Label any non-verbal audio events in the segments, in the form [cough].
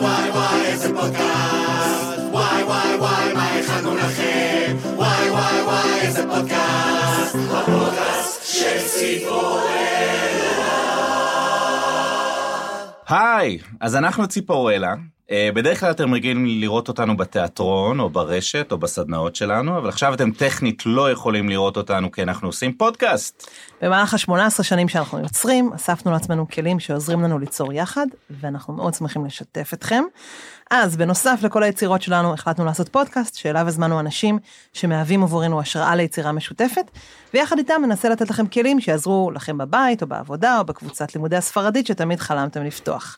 וואי וואי איזה פודקאסט היי, אז אנחנו ציפורלה. אה, בדרך כלל אתם רגילים לראות אותנו בתיאטרון או ברשת או בסדנאות שלנו, אבל עכשיו אתם טכנית לא יכולים לראות אותנו כי אנחנו עושים פודקאסט. במהלך ה-18 שנים שאנחנו יוצרים, אספנו לעצמנו כלים שעוזרים לנו ליצור יחד, ואנחנו מאוד שמחים לשתף אתכם. אז בנוסף לכל היצירות שלנו, החלטנו לעשות פודקאסט, שאליו הזמנו אנשים שמהווים עבורנו השראה ליצירה משותפת, ויחד איתם ננסה לתת לכם כלים שיעזרו לכם בבית, או בעבודה, או בקבוצת לימודי הספרדית שתמיד חלמתם לפתוח.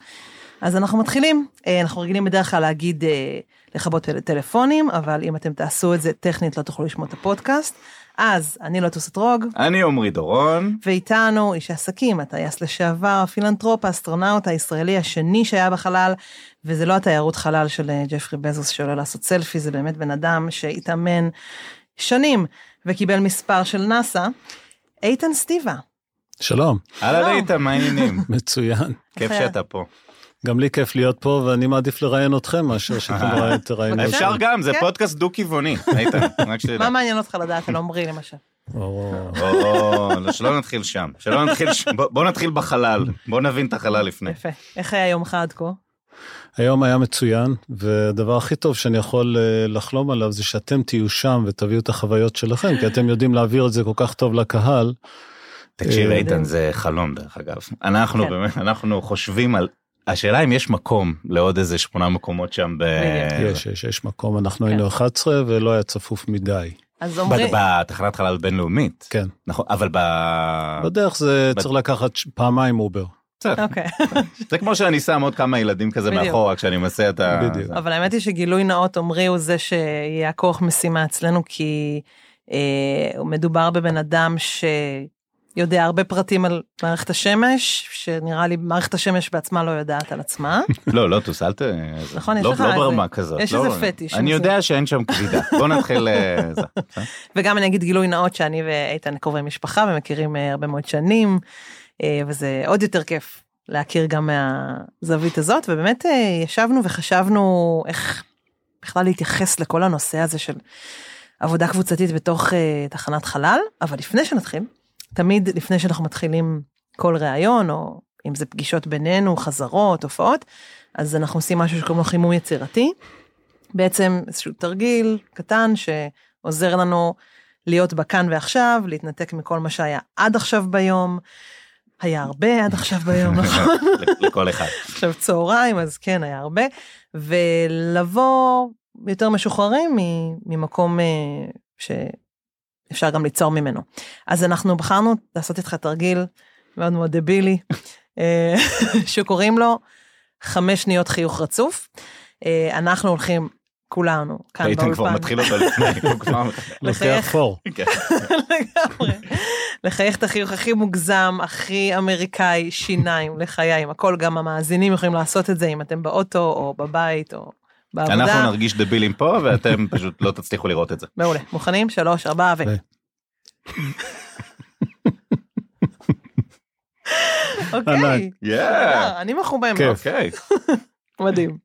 אז אנחנו מתחילים, אה, אנחנו רגילים בדרך כלל להגיד אה, לכבות טלפונים, אבל אם אתם תעשו את זה טכנית לא תוכלו לשמוע את הפודקאסט. אז אני לוטוס אתרוג, אני עמרי דורון. ואיתנו איש העסקים, הטייס לשעבר, הפילנטרופ, האסטרונאוט הישראלי השני שהיה בחלל, וזה לא התיירות חלל של אה, ג'פרי בזוס שעולה לעשות סלפי, זה באמת בן אדם שהתאמן שנים וקיבל מספר של נאסא, איתן סטיבה. שלום, אהלן. איתן, מה העניינים? [laughs] מצוין. כיף? שאתה פה. גם לי כיף להיות פה ואני מעדיף לראיין אתכם מאשר שאתם ראי- [laughs] תראיינו אותי. אפשר גם, זה כן. פודקאסט דו-כיווני, איתן, רק [laughs] שתדע. מה מעניין אותך לדעת על עמרי למשל? או, לא, שלא נתחיל שם, שלא נתחיל, בוא נתחיל בחלל, בוא נבין את החלל לפני. יפה. איך היה יומך עד כה? היום היה מצוין והדבר הכי טוב שאני יכול אה, לחלום עליו זה שאתם תהיו שם ותביאו את החוויות שלכם כי אתם יודעים להעביר את זה כל כך טוב לקהל. תקשיב אה, איתן, זה חלום דרך אגב. אנחנו כן. באמת, אנחנו חושבים על, השאלה אם יש מקום לעוד איזה שמונה מקומות שם ב... יש, יש, יש מקום, אנחנו כן. היינו 11 ולא היה צפוף מדי. אז עמרי, בתחנת חלל בינלאומית. כן. נכון, אבל ב... בדרך זה ב- צריך לקחת ש- פעמיים אובר. בסדר. אוקיי. [laughs] זה כמו שאני שם עוד כמה ילדים כזה בדיוק. מאחורה כשאני מנסה את ה... בדיוק. אבל האמת היא שגילוי נאות עמרי הוא זה שיהיה הכוח משימה אצלנו, כי אה, מדובר בבן אדם שיודע הרבה פרטים על מערכת השמש, שנראה לי מערכת השמש בעצמה לא יודעת על עצמה. [laughs] לא, לוטוס, אל ת... נכון, יש לא- לך לא איזה- ברמה כזאת. יש לא- איזה פטיש, אני. יודע שאין שם כבידה. בוא נתחיל... אה, [laughs] זה. וגם אני אגיד גילוי נאות שאני ואיתן קרובי משפחה ומכירים אה, הרבה מאוד שנים, אה, וזה עוד יותר כיף להכיר גם מהזווית הזאת, ובאמת אה, ישבנו וחשבנו איך בכלל להתייחס לכל הנושא הזה של עבודה קבוצתית בתוך אה, תחנת חלל, אבל לפני שנתחיל, תמיד לפני שאנחנו מתחילים כל ראיון, או אם זה פגישות בינינו, חזרות, הופעות, אז אנחנו עושים משהו שקוראים לו חימום יצירתי. בעצם איזשהו תרגיל קטן שעוזר לנו להיות בכאן ועכשיו, להתנתק מכל מה שהיה עד עכשיו ביום. היה הרבה עד עכשיו ביום, [laughs] נכון? לכל אחד. עכשיו צהריים, אז כן, היה הרבה. ולבוא יותר משוחררים ממקום אה, שאפשר גם ליצור ממנו. אז אנחנו בחרנו לעשות איתך תרגיל מאוד מאוד דבילי, אה, שקוראים לו חמש שניות חיוך רצוף. אה, אנחנו הולכים, כולנו, כאן איתן כבר באולפן. מתחיל אותו לפני. הוא [laughs] כבר- לחייך. פור. כן. לגמרי. לחייך את החיוך הכי מוגזם, הכי אמריקאי, שיניים, לחיים, הכל, גם המאזינים יכולים לעשות את זה אם אתם באוטו או בבית או בעבודה. אנחנו נרגיש דבילים פה ואתם [laughs] פשוט לא תצליחו לראות את זה. מעולה, מוכנים? שלוש, ארבע ו... [laughs] אוקיי. יאה. אני מחומם. אוקיי. [laughs] מדהים.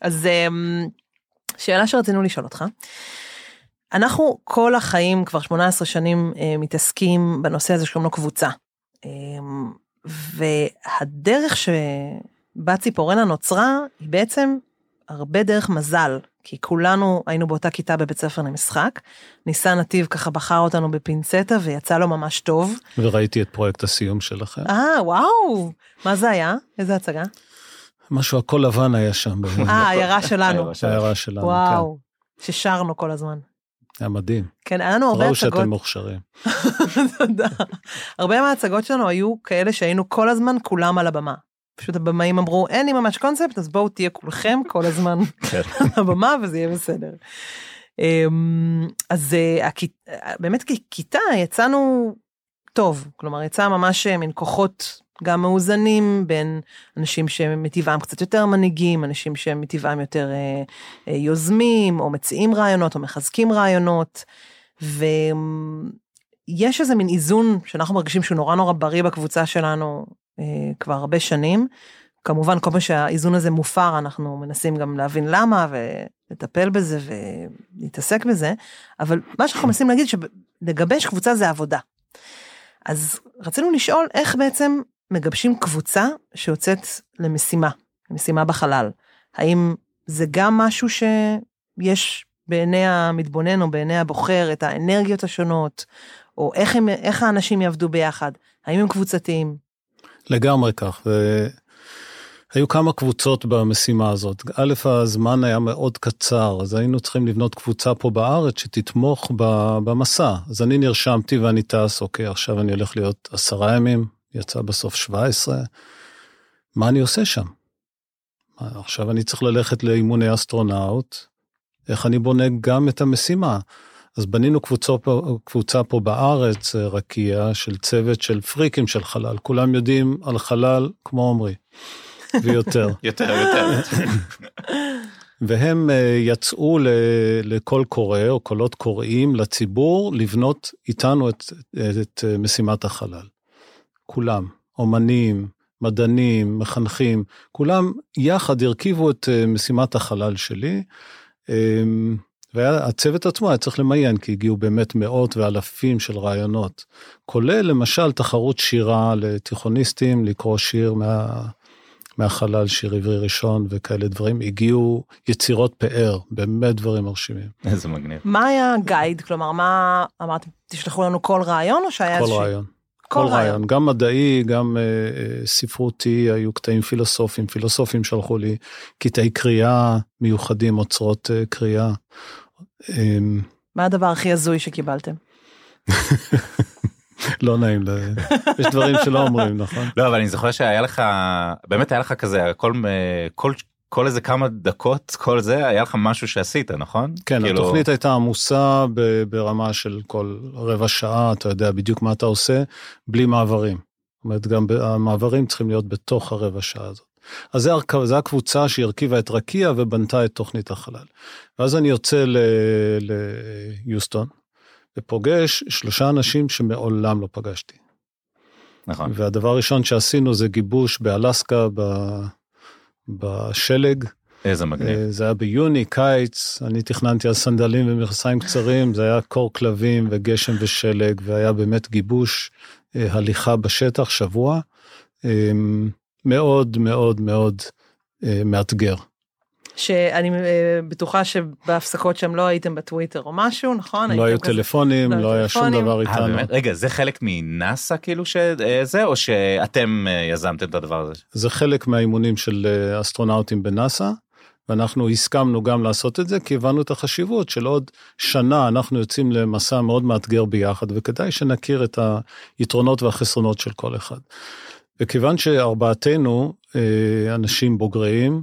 אז אמ, שאלה שרצינו לשאול אותך, אנחנו כל החיים, כבר 18 שנים, אה, מתעסקים בנושא הזה שקוראים לו קבוצה. אמ, והדרך שבה ציפורנה נוצרה, היא בעצם הרבה דרך מזל, כי כולנו היינו באותה כיתה בבית ספר למשחק. ניסן נתיב ככה בחר אותנו בפינצטה ויצא לו ממש טוב. וראיתי את פרויקט הסיום שלכם. אה, וואו, מה זה היה? איזה הצגה? משהו הכל לבן היה שם. [laughs] אה, העיירה שלנו. העיירה שלנו. וואו, ששרנו כל הזמן. כן. היה מדהים. כן, היה לנו הרבה ראו הצגות. שאתם מוכשרים. [laughs] תודה. הרבה מההצגות שלנו היו כאלה שהיינו כל הזמן כולם על הבמה. פשוט הבמאים אמרו, אין לי ממש קונספט, אז בואו תהיה כולכם כל הזמן כן. [laughs] על הבמה וזה יהיה בסדר. אמ, אז אה, באמת ככיתה יצאנו טוב, כלומר יצא ממש אה, מין כוחות גם מאוזנים בין אנשים שמטבעם קצת יותר מנהיגים, אנשים שמטבעם יותר אה, יוזמים, או מציעים רעיונות, או מחזקים רעיונות, ויש איזה מין איזון שאנחנו מרגישים שהוא נורא נורא בריא בקבוצה שלנו כבר הרבה שנים. כמובן, כל פעם שהאיזון הזה מופר, אנחנו מנסים גם להבין למה ולטפל בזה ולהתעסק בזה, אבל מה שאנחנו מנסים להגיד שלגבש קבוצה זה עבודה. אז רצינו לשאול איך בעצם מגבשים קבוצה שיוצאת למשימה, משימה בחלל. האם זה גם משהו שיש בעיני המתבונן או בעיני הבוחר את האנרגיות השונות, או איך, הם, איך האנשים יעבדו ביחד, האם הם קבוצתיים? לגמרי כך, והיו כמה קבוצות במשימה הזאת. א', הזמן היה מאוד קצר, אז היינו צריכים לבנות קבוצה פה בארץ שתתמוך במסע. אז אני נרשמתי ואני טס, אוקיי, עכשיו אני הולך להיות עשרה ימים, יצא בסוף 17, מה אני עושה שם? עכשיו אני צריך ללכת לאימוני אסטרונאוט, איך אני בונה גם את המשימה. אז בנינו קבוצה פה, קבוצה פה בארץ, רקיע, של צוות של פריקים של חלל. כולם יודעים על חלל כמו עמרי, ויותר. [laughs] יותר, יותר. והם אה, יצאו לקול קורא או קולות קוראים לציבור לבנות איתנו את, את משימת החלל. כולם, אומנים, מדענים, מחנכים, כולם יחד הרכיבו את אה, משימת החלל שלי. והצוות עצמו היה צריך למיין, כי הגיעו באמת מאות ואלפים של רעיונות. כולל למשל תחרות שירה לתיכוניסטים, לקרוא שיר מה, מהחלל, שיר עברי ראשון וכאלה דברים. הגיעו יצירות פאר, באמת דברים מרשימים. איזה מגניב. מה היה גייד? כלומר, מה אמרתם, תשלחו לנו כל רעיון, או שהיה כל איזשהו... רעיון. כל רעיון, גם מדעי, גם אה, אה, ספרותי, היו קטעים פילוסופיים, פילוסופים שלחו לי קטעי קריאה מיוחדים, אוצרות אה, קריאה. אה, מה הדבר הכי הזוי שקיבלתם? [laughs] לא נעים, ל- יש דברים שלא אומרים, נכון? לא, אבל אני זוכר שהיה לך, באמת היה לך כזה, כל, אה, כל, כל איזה כמה דקות, כל זה, היה לך משהו שעשית, נכון? כן, כאילו- התוכנית הייתה עמוסה ב- ברמה של כל רבע שעה, אתה יודע בדיוק מה אתה עושה, בלי מעברים. זאת אומרת, גם המעברים צריכים להיות בתוך הרבע שעה הזאת. אז זה הקבוצה שהרכיבה את רקיע ובנתה את תוכנית החלל. ואז אני יוצא ליוסטון, ופוגש שלושה אנשים שמעולם לא פגשתי. נכון. והדבר הראשון שעשינו זה גיבוש באלסקה ב- בשלג. איזה מגניב. אה, זה היה ביוני, קיץ, אני תכננתי על סנדלים ומכנסיים קצרים, זה היה קור כלבים וגשם ושלג, והיה באמת גיבוש אה, הליכה בשטח שבוע, אה, מאוד מאוד מאוד אה, מאתגר. שאני אה, בטוחה שבהפסקות שם לא הייתם בטוויטר או משהו, נכון? לא היו טלפונים, לא היו לא היה שום. דבר אה, איתנו. רגע, זה חלק מנאסא כאילו שזה, או שאתם יזמתם את הדבר הזה? זה חלק מהאימונים של אסטרונאוטים בנאסא, ואנחנו הסכמנו גם לעשות את זה, כי הבנו את החשיבות של עוד שנה אנחנו יוצאים למסע מאוד מאתגר ביחד, וכדאי שנכיר את היתרונות והחסרונות של כל אחד. וכיוון שארבעתנו אה, אנשים בוגרים,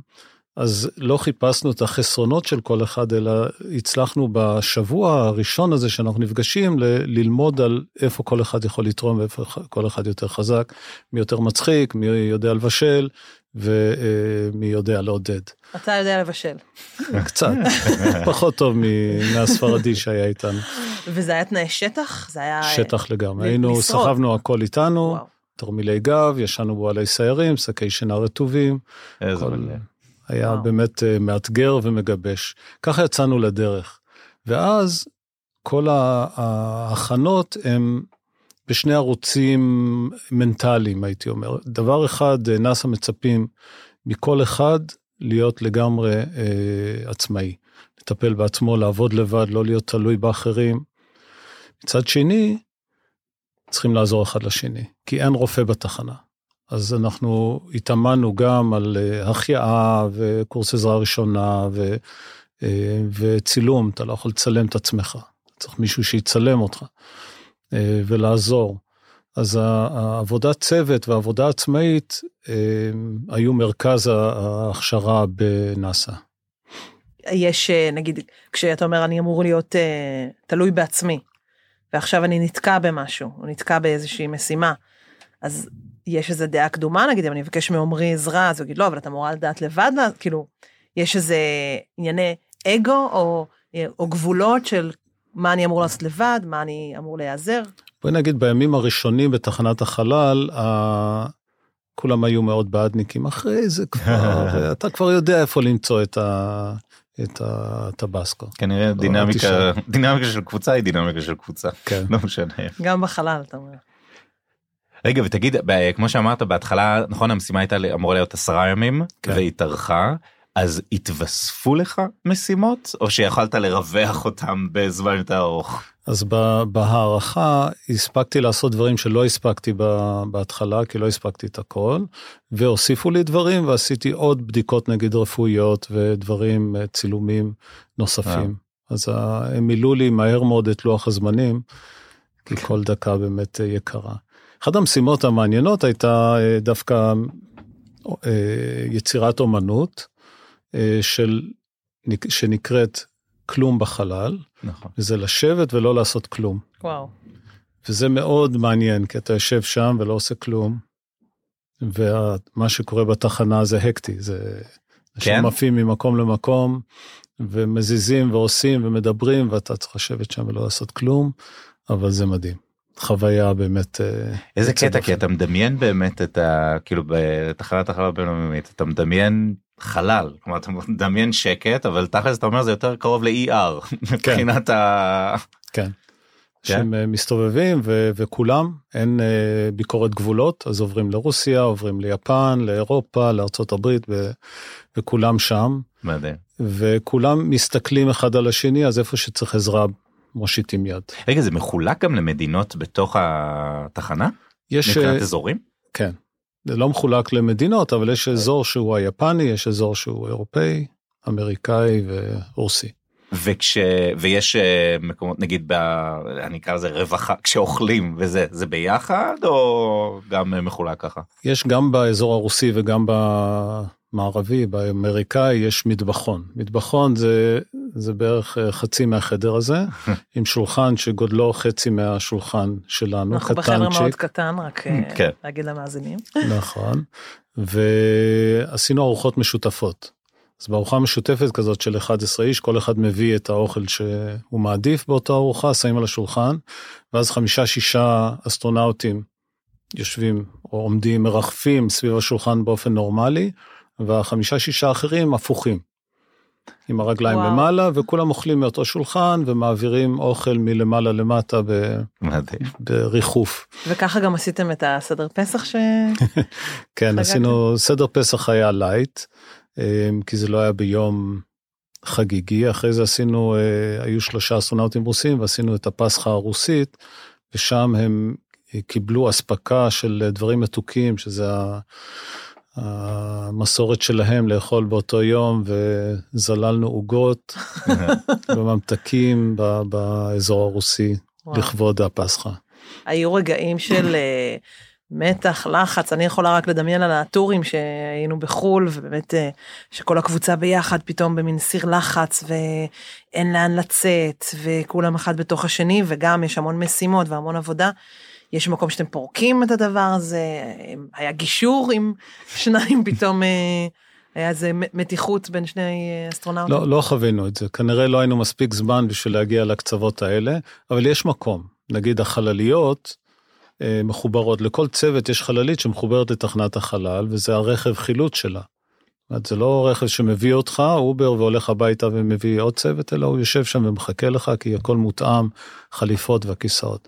אז לא חיפשנו את החסרונות של כל אחד, אלא הצלחנו בשבוע הראשון הזה שאנחנו נפגשים ל- ללמוד על איפה כל אחד יכול לתרום ואיפה כל אחד יותר חזק, מי יותר מצחיק, מי יודע לבשל ומי יודע לעודד. אתה יודע לבשל. [laughs] קצת, פחות טוב מהספרדי שהיה איתנו, וזה היה תנאי שטח? זה היה... שטח לגמרי. היינו. סחבנו הכל איתנו, וואו. תרמילי גב, ישנו בועלי סיירים, שקי שינה רטובים. איזה כל- מגניב. היה וואו. באמת אה, מאתגר ומגבש. ככה יצאנו לדרך. ואז כל ההכנות הם בשני ערוצים מנטליים, הייתי אומר. דבר אחד, אה, נאס"א מצפים מכל אחד להיות לגמרי אה, עצמאי. לטפל בעצמו, לעבוד לבד, לא להיות תלוי באחרים. מצד שני, צריכים לעזור אחד לשני, כי אין רופא בתחנה. אז אנחנו התאמנו גם על אה, החייאה וקורס עזרה ראשונה ו, אה, וצילום, אתה לא יכול לצלם את עצמך, צריך מישהו שיצלם אותך אה, ולעזור. אז העבודת צוות והעבודה עצמאית היו מרכז ההכשרה בנאס"א. יש, נגיד, כשאתה אומר אני אמור להיות תלוי בעצמי, ועכשיו אני נתקע במשהו, או נתקע באיזושהי משימה, אז יש איזה דעה קדומה, נגיד, אם אני אבקש מעומרי עזרה, אז הוא יגיד, לא, אבל את אמורה לדעת לבד, לה-" כאילו, יש איזה ענייני אגו, או, או גבולות של מה אני אמור לעשות לבד, מה אני אמור להיעזר. בואי נגיד בימים הראשונים בתחנת החלל, ה- כולם היו מאוד בעדניקים, אחרי זה כבר, [laughs] אתה כבר יודע איפה למצוא את ה... את הטבסקו. כנראה דינמיקה, דינמיקה של קבוצה היא דינמיקה של קבוצה. כן. לא משנה. גם בחלל, אתה אומר. רגע ותגיד כמו שאמרת בהתחלה נכון המשימה הייתה אמורה להיות עשרה ימים כן. והיא התארכה אז התווספו לך משימות או שיכולת לרווח אותם בזמן יותר ארוך. אז בהערכה הספקתי לעשות דברים שלא הספקתי בהתחלה, כי לא הספקתי את הכל, והוסיפו לי דברים ועשיתי עוד בדיקות נגיד רפואיות ודברים, אה, צילומים נוספים. אז ה- הם מילאו לי מהר מאוד את לוח הזמנים, כי כל דקה באמת אה, יקרה. אחת המשימות המעניינות הייתה אה, דווקא אה, יצירת אומנות אה, של, שנקראת כלום בחלל. נכון. וזה לשבת ולא לעשות כלום. וואו. וזה מאוד מעניין, כי אתה יושב שם ולא עושה כלום, ומה שקורה בתחנה זה הקטי, זה... אנשים כן? עפים ממקום למקום, ומזיזים ועושים ומדברים, ואתה צריך לשבת שם ולא לעשות כלום, אבל זה מדהים. חוויה באמת... אה, איזה קטע כי. אתה מדמיין באמת את ה... כאילו בתחנת החלל הבינלאומית אתה מדמיין חלל כלומר אתה מדמיין שקט אבל תכלס אתה אומר זה יותר קרוב ל-ER [laughs] מבחינת ה... כן. כן? שהם אה, מסתובבים ו- וכולם אין אה, ביקורת גבולות אז עוברים לרוסיה עוברים ליפן לאירופה לארצות הברית ו- וכולם שם מדהים. וכולם מסתכלים אחד על השני אז איפה שצריך עזרה מושיטים יד. רגע זה מחולק גם למדינות בתוך התחנה יש מבחינת אה, אזורים? כן זה לא מחולק למדינות אבל יש אזור שהוא היפני יש אזור שהוא אירופאי אמריקאי ורוסי. וכש... ויש אה, מקומות נגיד ב... אני אקרא לזה רווחה [laughs] כשאוכלים וזה זה ביחד או גם מחולק ככה? יש גם באזור הרוסי וגם במערבי, באמריקאי, יש מטבחון. מטבחון זה, זה בערך אה, חצי מהחדר הזה, [laughs] עם שולחן שגודלו חצי מהשולחן שלנו, אנחנו בחדר מאוד קטנצ'יק. קטן, רק אה, [laughs] כן. להגיד למאזינים. נכון. ועשינו ארוחות משותפות. אז בארוחה משותפת כזאת של 11 איש, כל אחד מביא את האוכל שהוא מעדיף באותה ארוחה, שמים על השולחן, ואז חמישה שישה אסטרונאוטים יושבים או עומדים, מרחפים סביב השולחן באופן נורמלי, והחמישה שישה האחרים הפוכים. עם הרגליים וואו. למעלה, וכולם אוכלים מאותו שולחן ומעבירים אוכל מלמעלה למטה ב- מדהים. בריחוף. וככה גם עשיתם את הסדר פסח ש... [laughs] כן, חגגתם? עשינו, סדר פסח היה לייט, אמ, כי זה לא היה ביום חגיגי, אחרי זה עשינו, אה, היו שלושה אסטרונאוטים רוסים ועשינו את הפסחא הרוסית, ושם הם קיבלו אספקה של דברים מתוקים, שזה ה- המסורת שלהם לאכול באותו יום, וזללנו עוגות [laughs] וממתקים ב- באזור הרוסי וואו. לכבוד הפסחא. היו רגעים של אה, מתח, לחץ, אני יכולה רק לדמיין על הטורים שהיינו בחו"ל, ובאמת אה, שכל הקבוצה ביחד פתאום במין סיר לחץ, ואין לאן לצאת, וכולם אחד בתוך השני, וגם יש המון משימות והמון עבודה. יש מקום שאתם פורקים את הדבר הזה, היה גישור עם שניים פתאום, אה, היה איזה מתיחות בין שני אה, אסטרונאוטים. לא, לא חווינו את זה, כנראה לא היינו מספיק זמן בשביל להגיע לקצוות האלה, אבל יש מקום. נגיד החלליות אה, מחוברות, לכל צוות יש חללית שמחוברת לתחנת החלל, וזה הרכב חילוץ שלה. זה לא רכב שמביא אותך, אובר והולך הביתה ומביא עוד צוות, אלא הוא יושב שם ומחכה לך, כי הכל מותאם, חליפות והכיסאות.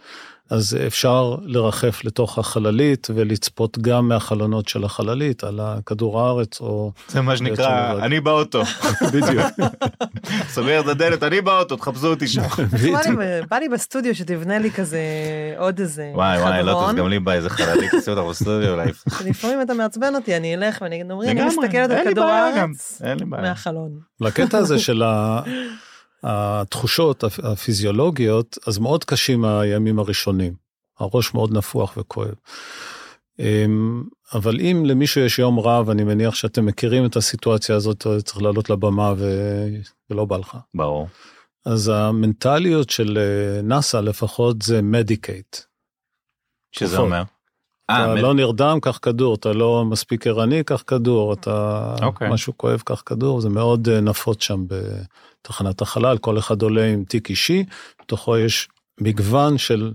אז אפשר לרחף לתוך החללית ולצפות גם מהחלונות של החללית על כדור הארץ או... זה מה שנקרא. אני באוטו. [laughs] בדיוק. [laughs] סוגר את הדלת אני באוטו תחפשו אותי שם. [laughs] בא לי- בסטודיו שתבנה לי כזה עוד איזה וואי וואי לא חדרון. גם לי בא איזה חללית תשים אותך בסטודיו אולי. שלפעמים אתה מעצבן אותי, אני אלך ואני אגיד, עמרי, אני מסתכלת על כדור הארץ. מהחלון. לקטע הזה של ה- התחושות הפ- הפיזיולוגיות, אז מאוד קשים הימים הראשונים. הראש מאוד נפוח וכואב. אמ, אבל אם למישהו יש יום רע, ואני מניח שאתם מכירים את הסיטואציה הזאת, צריך לעלות לבמה ו... ולא בא לך. ברור. אז המנטליות של אה, נאסא לפחות זה מדיקייט. שזה תרופות. אומר. אה, אתה מ- לא נרדם, קח כדור, אתה לא מספיק ערני, קח כדור, אתה אוקיי. משהו כואב, קח כדור, זה מאוד אה, נפוץ שם בתחנת החלל, כל אחד עולה עם תיק אישי, בתוכו יש מגוון של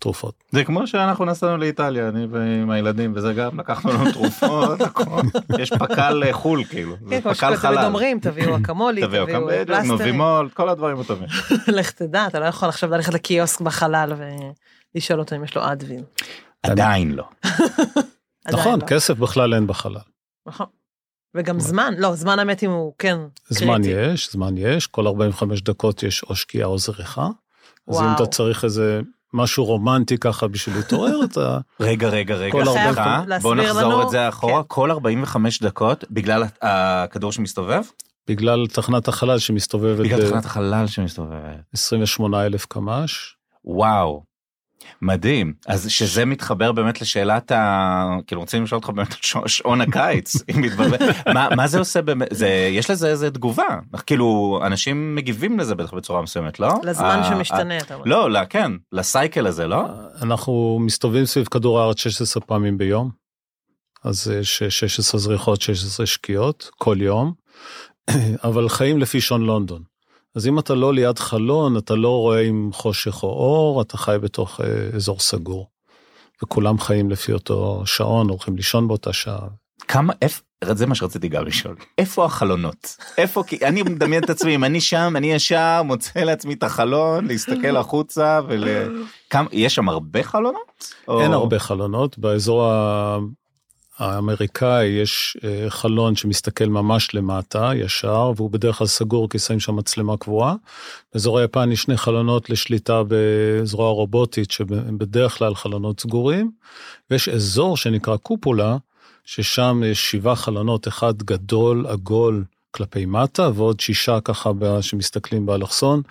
תרופות. זה כמו שאנחנו נסענו לאיטליה, אני ועם הילדים, וזה גם לקחנו לנו תרופות. [laughs] יש פק"ל אה, חו"ל כאילו, זה כן, כמו פק"ל חלל. אומרים, תביאו אקמולי, תביאו פלסטרים. נובימול, כל הדברים הטובים. [laughs] לך תדע, אתה לא יכול עכשיו ללכת לקיוסק בחלל ולשאול אותו אם יש לו אדוויל. עדיין לא. נכון, לא. כסף בכלל אין בחלל. נכון. וגם זמן, לא, זמן המת אם הוא כן זמן קריטי. יש, זמן יש, כל 45 דקות יש או שקיעה או זריחה. אז אם. אתה צריך איזה משהו רומנטי ככה בשביל להתעורר, [laughs] אתה... רגע, רגע, רגע, סליחה, בוא נחזור את זה אחורה, כן. כל 45 דקות, בגלל הכדור שמסתובב? בגלל תחנת החלל שמסתובבת בגלל תחנת החלל שמסתובבת. ב-28 אלף קמ"ש. וואו. מדהים אז שזה מתחבר באמת לשאלת ה... כאילו רוצים לשאול אותך באמת על שעון- הקיץ [laughs] אם מתבלבל. מה, מה זה עושה באמת זה יש לזה איזה תגובה כאילו אנשים מגיבים לזה בטח בצורה מסוימת לא לזמן שמשתנה, אתה אומר. לא לא כן לסייקל הזה לא אנחנו מסתובבים סביב כדור הארץ 16 פעמים ביום. אז יש 16 זריחות, 16 שקיעות כל יום, [clears throat] אבל חיים לפי שעון לונדון. אז אם אתה לא ליד חלון, אתה לא רואה עם חושך או אור, אתה חי בתוך אה, אזור סגור. וכולם חיים לפי אותו שעון, הולכים לישון באותה שעה. כמה איפה זה מה שרציתי גם לשאול איפה החלונות איפה כי אני מדמיין את עצמי אם אני שם אני ישר מוצא לעצמי את החלון להסתכל החוצה ול... [laughs] כמה יש שם הרבה חלונות? או- אין הרבה חלונות, באזור האמריקאי יש אה, חלון שמסתכל ממש למטה, ישר, והוא בדרך כלל סגור כי שמים שם מצלמה קבועה. באזור היפן יש שני חלונות לשליטה בזרוע רובוטית שהם בדרך כלל חלונות סגורים, ויש אזור שנקרא קופולה, ששם יש שבעה חלונות, אחד גדול, עגול, כלפי מטה, ועוד שישה ככה שמסתכלים באלכסון,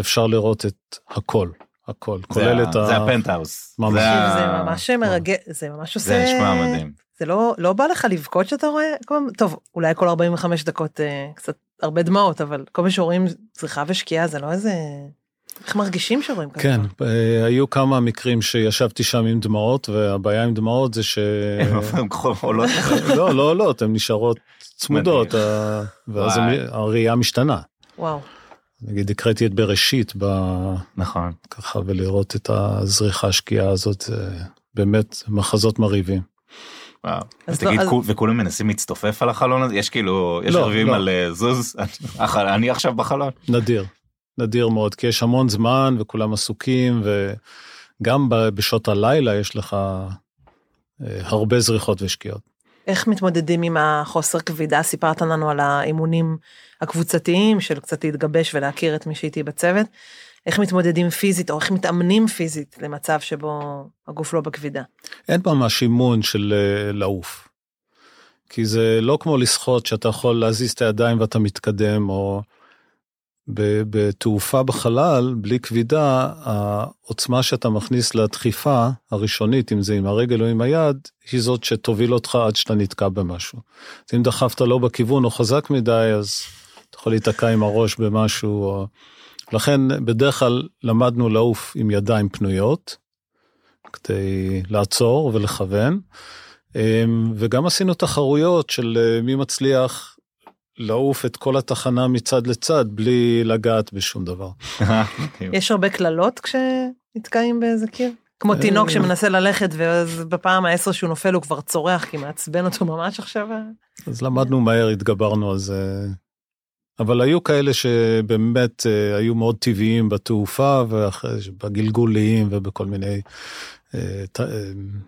אפשר לראות את הכל, הכל, כולל ה- את ה... זה הפנטהאוס. ממש. זה ממש מרגש, זה ממש עושה... זה נשמע מדהים. זה לא, לא בא לך לבכות שאתה רואה? טוב, אולי כל 45 דקות אה, קצת הרבה דמעות, אבל כל פעם שרואים זריחה ושקיעה זה לא איזה... איך מרגישים שרואים כזה? כן, אה, היו כמה מקרים שישבתי שם עם דמעות, והבעיה עם דמעות זה ש... הן עולות. [laughs] לא, לא עולות, הן נשארות צמודות, ואז הראייה משתנה. וואו. נגיד, הקראתי את בראשית, ב- נכון. ככה, ולראות את הזריחה השקיעה הזאת, זה באמת מחזות מרהיבים. וואו. אז תגיד, לא, אז- כול- וכולם מנסים להצטופף על החלון הזה? יש כאילו, יש לא, רבים לא. על אה, זוז? [laughs] אני עכשיו בחלון. נדיר, נדיר מאוד, כי יש המון זמן וכולם עסוקים, וגם ב- בשעות הלילה יש לך אה, הרבה זריחות ושקיעות. איך מתמודדים עם החוסר כבידה? סיפרת לנו על האימונים הקבוצתיים של קצת להתגבש ולהכיר את מי שאיתי בצוות. איך מתמודדים פיזית או איך מתאמנים פיזית למצב שבו הגוף לא בכבידה? אין ממש אימון של אה, לעוף. כי זה לא כמו לשחות שאתה יכול להזיז את הידיים ואתה מתקדם, או בתעופה בחלל, בלי כבידה, העוצמה שאתה מכניס לדחיפה הראשונית, אם זה עם הרגל או עם היד, היא זאת שתוביל אותך עד שאתה נתקע במשהו. אז אם דחפת לא בכיוון או חזק מדי, אז אתה יכול להיתקע עם הראש במשהו. או... לכן בדרך כלל למדנו לעוף עם ידיים פנויות, כדי לעצור ולכוון. אמ, וגם עשינו תחרויות של אה, מי מצליח לעוף את כל התחנה מצד לצד בלי לגעת בשום דבר. [laughs] יש הרבה קללות כשנתקעים באיזה קיר? כמו אה. תינוק שמנסה ללכת ואז בפעם העשר שהוא נופל הוא כבר צורח כי מעצבן אותו ממש עכשיו. אז למדנו מהר, התגברנו על זה. אבל היו כאלה שבאמת אה, היו מאוד טבעיים בתעופה ובגלגולים ובכל מיני אה,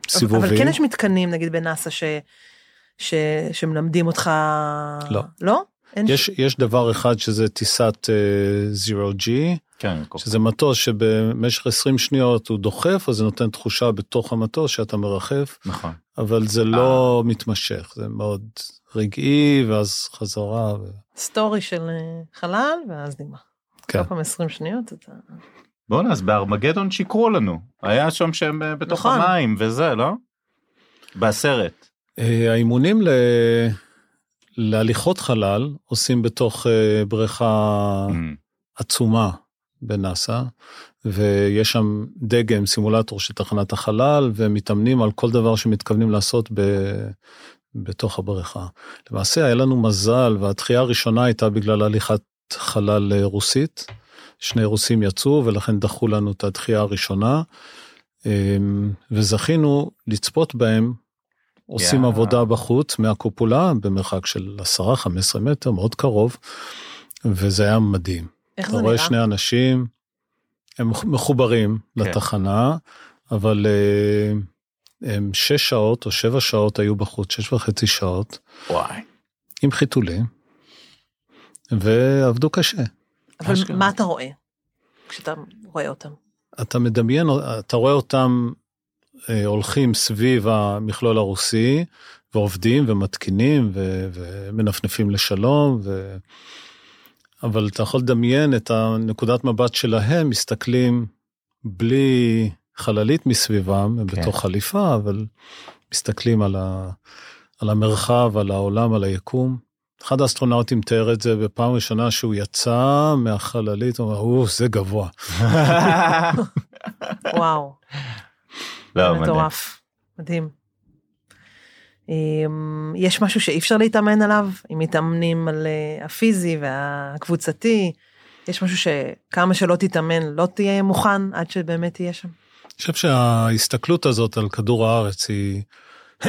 סיבובים. אבל כן יש מתקנים נגיד בנאסא ש... ש... שמלמדים אותך... לא. לא? יש, יש דבר אחד שזה טיסת זירו ג'י, כן, כל- שזה מטוס שבמשך 20 שניות הוא דוחף, אז זה נותן תחושה בתוך המטוס שאתה מרחף, נכון. אבל זה לא מתמשך, זה מאוד רגעי, ואז חזרה. ו... סטורי של אה, חלל ואז נגמר. כן. כל פעם 20 שניות אתה... בואנה, אז בארמגדון שיקרו לנו. היה שם שהם אה, בתוך נכון. המים וזה, לא? בסרט. אה, האימונים ל... להליכות חלל עושים בתוך אה, בריכה Mm. עצומה בנאסא, ויש שם דגם, סימולטור של תחנת החלל, ומתאמנים על כל דבר שמתכוונים לעשות ב... בתוך הבריכה. למעשה היה לנו מזל, והתחייה הראשונה הייתה בגלל הליכת חלל אה, רוסית. שני רוסים יצאו, ולכן דחו לנו את התחייה הראשונה. אמ, וזכינו לצפות בהם עושים יאה. עבודה בחוץ מהקופולה במרחק של 10-15 מטר, מאוד קרוב, וזה היה מדהים. איך אתה זה רואה נראה? שני אנשים, הם מחוברים כן. לתחנה, אבל אה, הם שש שעות או שבע שעות היו בחוץ, שש וחצי שעות, וואי. עם חיתולים, ועבדו קשה. אבל אשכרה. מה אתה רואה כשאתה רואה אותם? אתה מדמיין, אתה רואה אותם הולכים סביב המכלול הרוסי, ועובדים ומתקינים ו- ומנפנפים לשלום, ו... אבל אתה יכול לדמיין את הנקודת מבט שלהם, מסתכלים בלי חללית מסביבם, הם כן. בתוך חליפה, אבל מסתכלים על, ה... על המרחב, על העולם, על היקום. אחד האסטרונאוטים תיאר את זה בפעם ראשונה שהוא יצא מהחללית, הוא אמר, או, זה גבוה. [laughs] [laughs] וואו, לא. מטורף, מדהים. אמ, יש משהו שאי אפשר להתאמן עליו, אם מתאמנים על אה, הפיזי והקבוצתי, יש משהו שכמה שלא תתאמן לא תהיה מוכן עד שבאמת תהיה שם. אני חושב שההסתכלות הזאת על כדור הארץ היא... [coughs]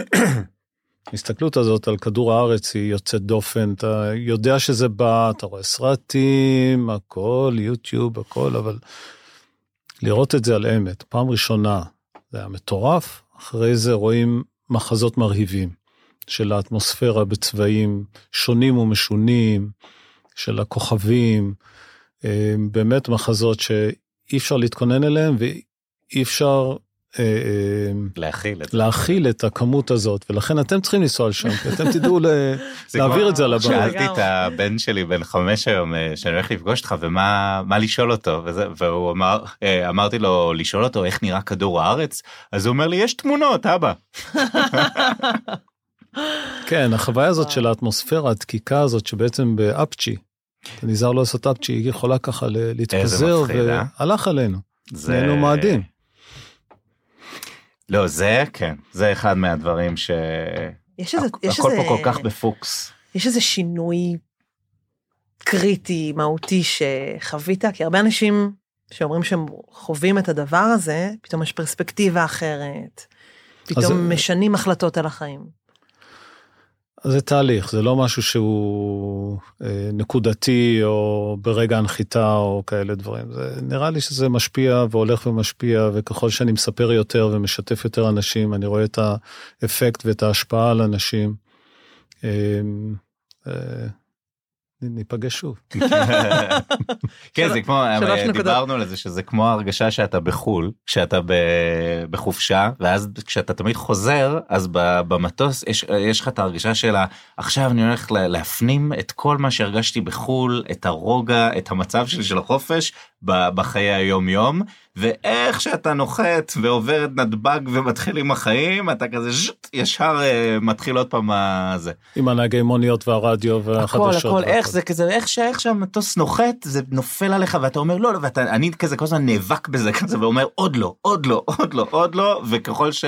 ההסתכלות הזאת על כדור הארץ היא יוצאת דופן, אתה יודע שזה בא, אתה רואה סרטים, הכל, יוטיוב, הכל, אבל לראות את זה על אמת, פעם ראשונה, זה היה מטורף, אחרי זה רואים מחזות מרהיבים של האטמוספירה בצבעים שונים ומשונים, של הכוכבים, אה, באמת מחזות שאי אפשר להתכונן אליהם ואי אפשר להכיל את. להכיל את הכמות הזאת, ולכן אתם צריכים לנסוע לשם, כי אתם תדעו [laughs] להעביר את זה על הבמה. שאלתי את. הבן שלי בן חמש היום אה, שאני הולך לפגוש אותך ומה מה לשאול אותו וזה, והוא אמר אה, אמרתי לו לשאול אותו איך נראה כדור הארץ אז הוא אומר לי יש תמונות אבא. [laughs] כן, החוויה הזאת. של האטמוספירה, הדקיקה הזאת שבעצם באפצ'י, אתה נזהר לא לעשות אפצ'י, היא יכולה ככה להתפזר, אה? והלך עלינו. זה נהיינו מאדים. לא זה כן זה אחד מהדברים ש... יש איזה, יש הכל איזה, פה כל כך בפוקס. יש איזה שינוי קריטי, מהותי שחווית, כי הרבה אנשים שאומרים שהם חווים את הדבר הזה, פתאום יש פרספקטיבה אחרת, אז- פתאום משנים החלטות על החיים. זה תהליך, זה לא משהו שהוא אה, נקודתי או ברגע הנחיתה או כאלה דברים. זה, נראה לי שזה משפיע והולך ומשפיע, וככל שאני מספר יותר ומשתף יותר אנשים, אני רואה את האפקט ואת ההשפעה על אנשים. ניפגש שוב. [laughs] כן זה כמו אה. דיברנו על זה שזה כמו הרגשה שאתה בחול כשאתה בחופשה ואז כשאתה תמיד חוזר אז במטוס יש יש לך את ההרגשה של עכשיו אני הולך לה- להפנים את כל מה שהרגשתי בחול את הרוגע את המצב שלי של החופש בחיי היום יום ואיך שאתה נוחת ועובר את נתב"ג ומתחיל עם החיים אתה כזה ז'ט, ישר אה, מתחיל עוד פעם מה זה. עם הנהגי מוניות והרדיו הכל והחדשות. הכל והכל. איך זה כזה איך שאיך שהמטוס נוחת זה נופל עליך ואתה אומר לא לא ואתה אני כזה כל הזמן נאבק בזה כזה ואומר עוד לא עוד לא עוד לא עוד לא וככל ש...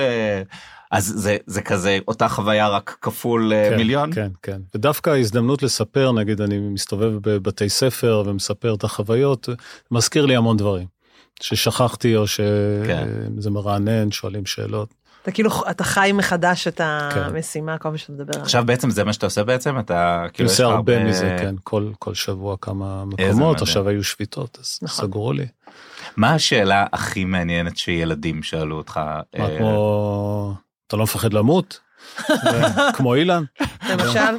אז זה זה כזה אותה חוויה רק כפול אה, כן, מיליון. כן, כן. ודווקא ההזדמנות לספר, נגיד אני מסתובב בבתי ספר ומספר את החוויות, מזכיר לי המון דברים. ששכחתי או שזה כן. מרענן, שואלים שאלות. אתה כאילו, אתה חי מחדש את כן. המשימה, כל מה שאתה מדבר עליו. עכשיו בעצם זה מה שאתה עושה בעצם אתה כאילו יש עושה לך הרבה מזה, כן, כל, כל שבוע כמה מקומות. עכשיו היו שביתות, אז נכון. סגרו לי. מה השאלה הכי מעניינת שילדים שאלו אותך. מה אה, כמו, אתה לא מפחד למות? כמו אילן? למשל,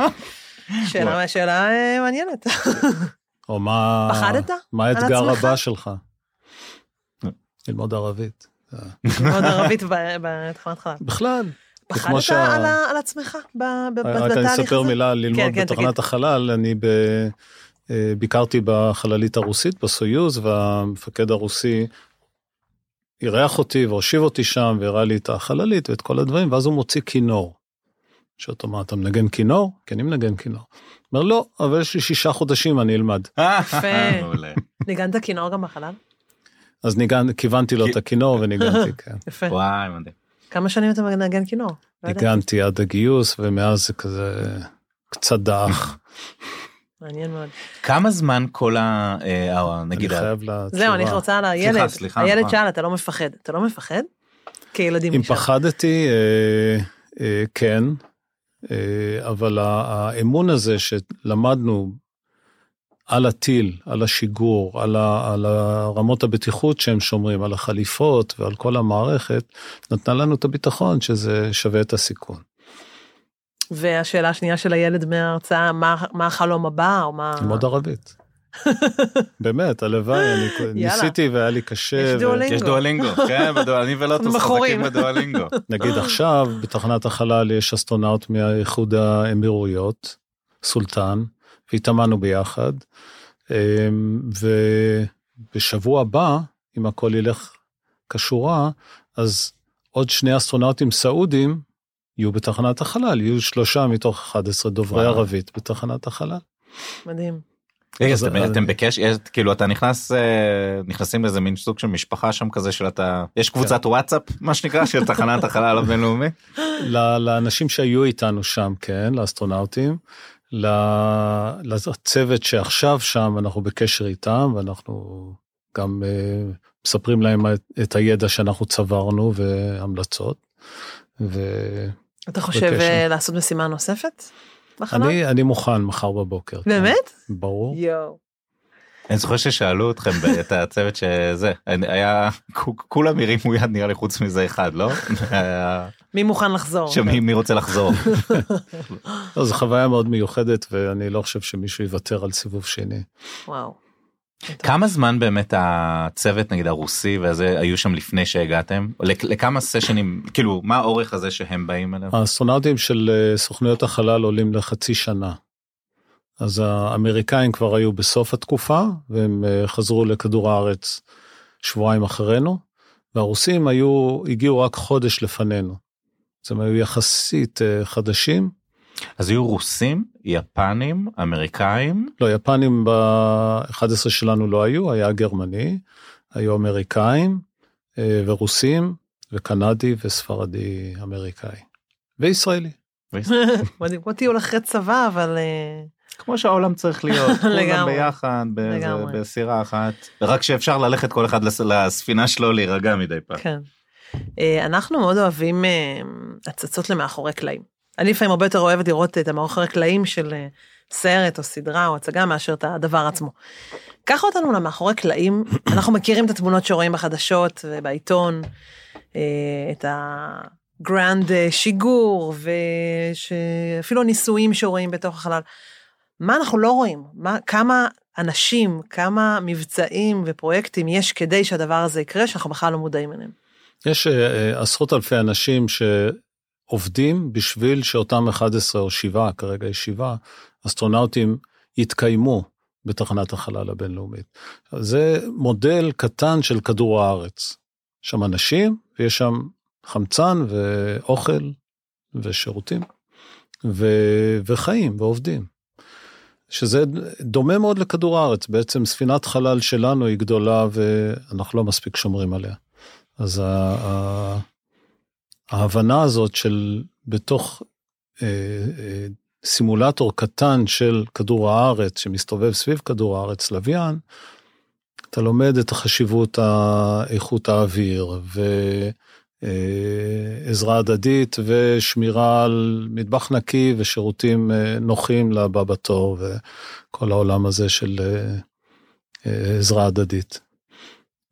שאלה אה, מעניינת. או מה... פחדת מה האתגר? הבא שלך? ללמוד ערבית. מאוד ערבית בתחנת חלב. בכלל. פחדת על עצמך ב- ב- רק אני בתהליך אספר הזה? מילה על ללמוד כן, כן, בתחנת. החלל, אני ב... אה, ביקרתי בחללית הרוסית בסויוז והמפקד הרוסי אירח אותי והושיב אותי שם והראה לי את החללית ואת כל הדברים ואז הוא מוציא כינור. שאותו מה אתה מנגן כינור? כי אני מנגן כינור. אומר לא אבל יש לי שישה חודשים אני אלמד. [laughs] יפה. ניגנת כינור גם בחלל? אז ניגן, כיוונתי לו את הכינור וניגנתי, [laughs] כן. יפה. וואי מדהים. כמה שנים אתה מנגן כינור? לא. ניגנתי עד הגיוס ומאז זה כזה קצת דח. מעניין מאוד. כמה זמן כל ה... אה, נגיד אני חייב לתשובה. זהו, אני רוצה על הילד. סליחה, הילד נכון. שאל, אתה לא מפחד. אתה לא מפחד? כילדים אם. פחדתי, אה, אה, כן, אה, אבל האמון הזה שלמדנו על הטיל, על השיגור, על, ה, על הרמות הבטיחות שהם שומרים, על החליפות ועל כל המערכת, נתנה לנו את הביטחון שזה שווה את הסיכון. והשאלה השנייה של הילד מההרצאה, מה, מה החלום הבא, או מה... ללמוד ערבית. [laughs] באמת, הלוואי, אני [laughs] ניסיתי והיה לי קשה. יש דואלינגו. יש דואלינגו, [laughs] כן, אני ולוטוס. חזקים בדואלינגו. נגיד עכשיו, בתחנת החלל יש אסטרונאוט מהאיחוד האמירויות, סולטן, והתאמנו ביחד. אמ, ובשבוע הבא, אם הכל ילך כשורה, אז עוד שני אסטרונאוטים סעודים יהיו בתחנת החלל, יהיו שלושה מתוך 11 דוברי וואו. ערבית בתחנת החלל. מדהים. רגע, אז- אתם- אתם בקשר, כאילו אתה נכנס, אה, נכנסים לאיזה מין סוג של משפחה שם כזה של אתה, יש קבוצת וואטסאפ מה שנקרא של תחנת החלל הבינלאומי? [laughs] לאנשים שהיו איתנו שם, כן, לאסטרונאוטים, לצוות שעכשיו שם, אנחנו בקשר איתם, ואנחנו גם אה, מספרים להם את, הידע שאנחנו צברנו והמלצות. ואני אתה חושב בקשר. אה, לעשות משימה נוספת? בחלל? אני מוכן מחר בבוקר. כן. באמת? ברור. יואו. אני זוכר ששאלו אתכם את הצוות שזה, היה, כולם הרימו יד נראה לי חוץ מזה אחד, לא? [laughs] מי מוכן לחזור? שמי מי רוצה לחזור? [laughs] לא, זו חוויה מאוד מיוחדת, ואני לא חושב שמישהו יוותר על סיבוב שני. וואו. כמה זמן באמת הצוות נגיד הרוסי וזה היו שם לפני שהגעתם? לכ- לכמה סשנים, כאילו מה האורך הזה שהם באים אליו? האסטרונאוטים של אה, סוכנויות החלל עולים לחצי שנה. אז האמריקאים כבר היו בסוף התקופה, והם אה, חזרו לכדור הארץ שבועיים אחרינו, והרוסים היו, הגיעו רק חודש לפנינו. אז הם היו יחסית אה, חדשים. אז היו רוסים, יפנים, אמריקאים, לא, יפנים ב-11 שלנו לא היו, היה גרמני, היו אמריקאים אה, ורוסים וקנדי וספרדי אמריקאי. וישראלי. [laughs] מדהים, כמו טיול אחרי צבא, אבל אה, כמו שהעולם צריך להיות, [laughs] כולם. ביחד. בסירה אחת, רק שאפשר ללכת כל אחד לס- לספינה שלו להירגע מדי פעם. כן. אה, אנחנו מאוד אוהבים הצצות למאחורי קלעים. אני לפעמים הרבה יותר אוהבת לראות את המאחורי קלעים של אה, סרט או סדרה או הצגה מאשר את הדבר עצמו. קח אותנו למאחורי קלעים, [clears throat] אנחנו מכירים את התמונות שרואים בחדשות ובעיתון, אה, את הגרנד אה, שיגור ואפילו ניסויים שרואים בתוך החלל. מה אנחנו לא רואים? מה, כמה אנשים, כמה מבצעים ופרויקטים יש כדי שהדבר הזה יקרה שאנחנו בכלל לא מודעים אליהם. יש אה, עשרות אלפי אנשים שעובדים בשביל שאותם 11 או 7, כרגע יש 7, אסטרונאוטים יתקיימו בתחנת החלל הבינלאומית. זה מודל קטן של כדור הארץ. שם אנשים ויש שם חמצן ואוכל ושירותים ו... וחיים ועובדים. שזה דומה מאוד לכדור הארץ, בעצם ספינת חלל שלנו היא גדולה ואנחנו לא מספיק שומרים עליה. אז ה- ההבנה הזאת של בתוך אה, אה, סימולטור קטן של כדור הארץ שמסתובב סביב כדור הארץ, לוויין, אתה לומד את החשיבות האיכות האוויר ועזרה הדדית ושמירה על מטבח נקי ושירותים אה, נוחים לבא בתור וכל העולם הזה של אה, אה, עזרה הדדית.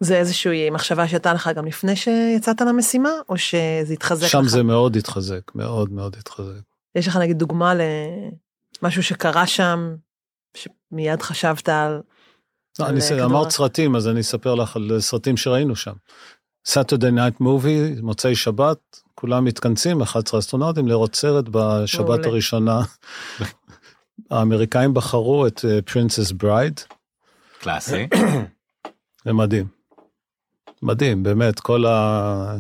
זה איזושהי מחשבה שהייתה לך גם לפני שיצאת למשימה, או שזה התחזק שם לך? זה מאוד התחזק, מאוד מאוד התחזק. יש לך נגיד דוגמה למשהו שקרה שם, שמיד חשבת על... לא, על אני כדור אמרת. סרטים, אז אני אספר לך על סרטים שראינו שם. Saturday Night Movie, מוצאי שבת, כולם מתכנסים, 11 אסטרונאוטים, לראות סרט בשבת מעולה. הראשונה. האמריקאים בחרו את Princess Bride, קלאסי. זה מדהים. מדהים, באמת, כל ה...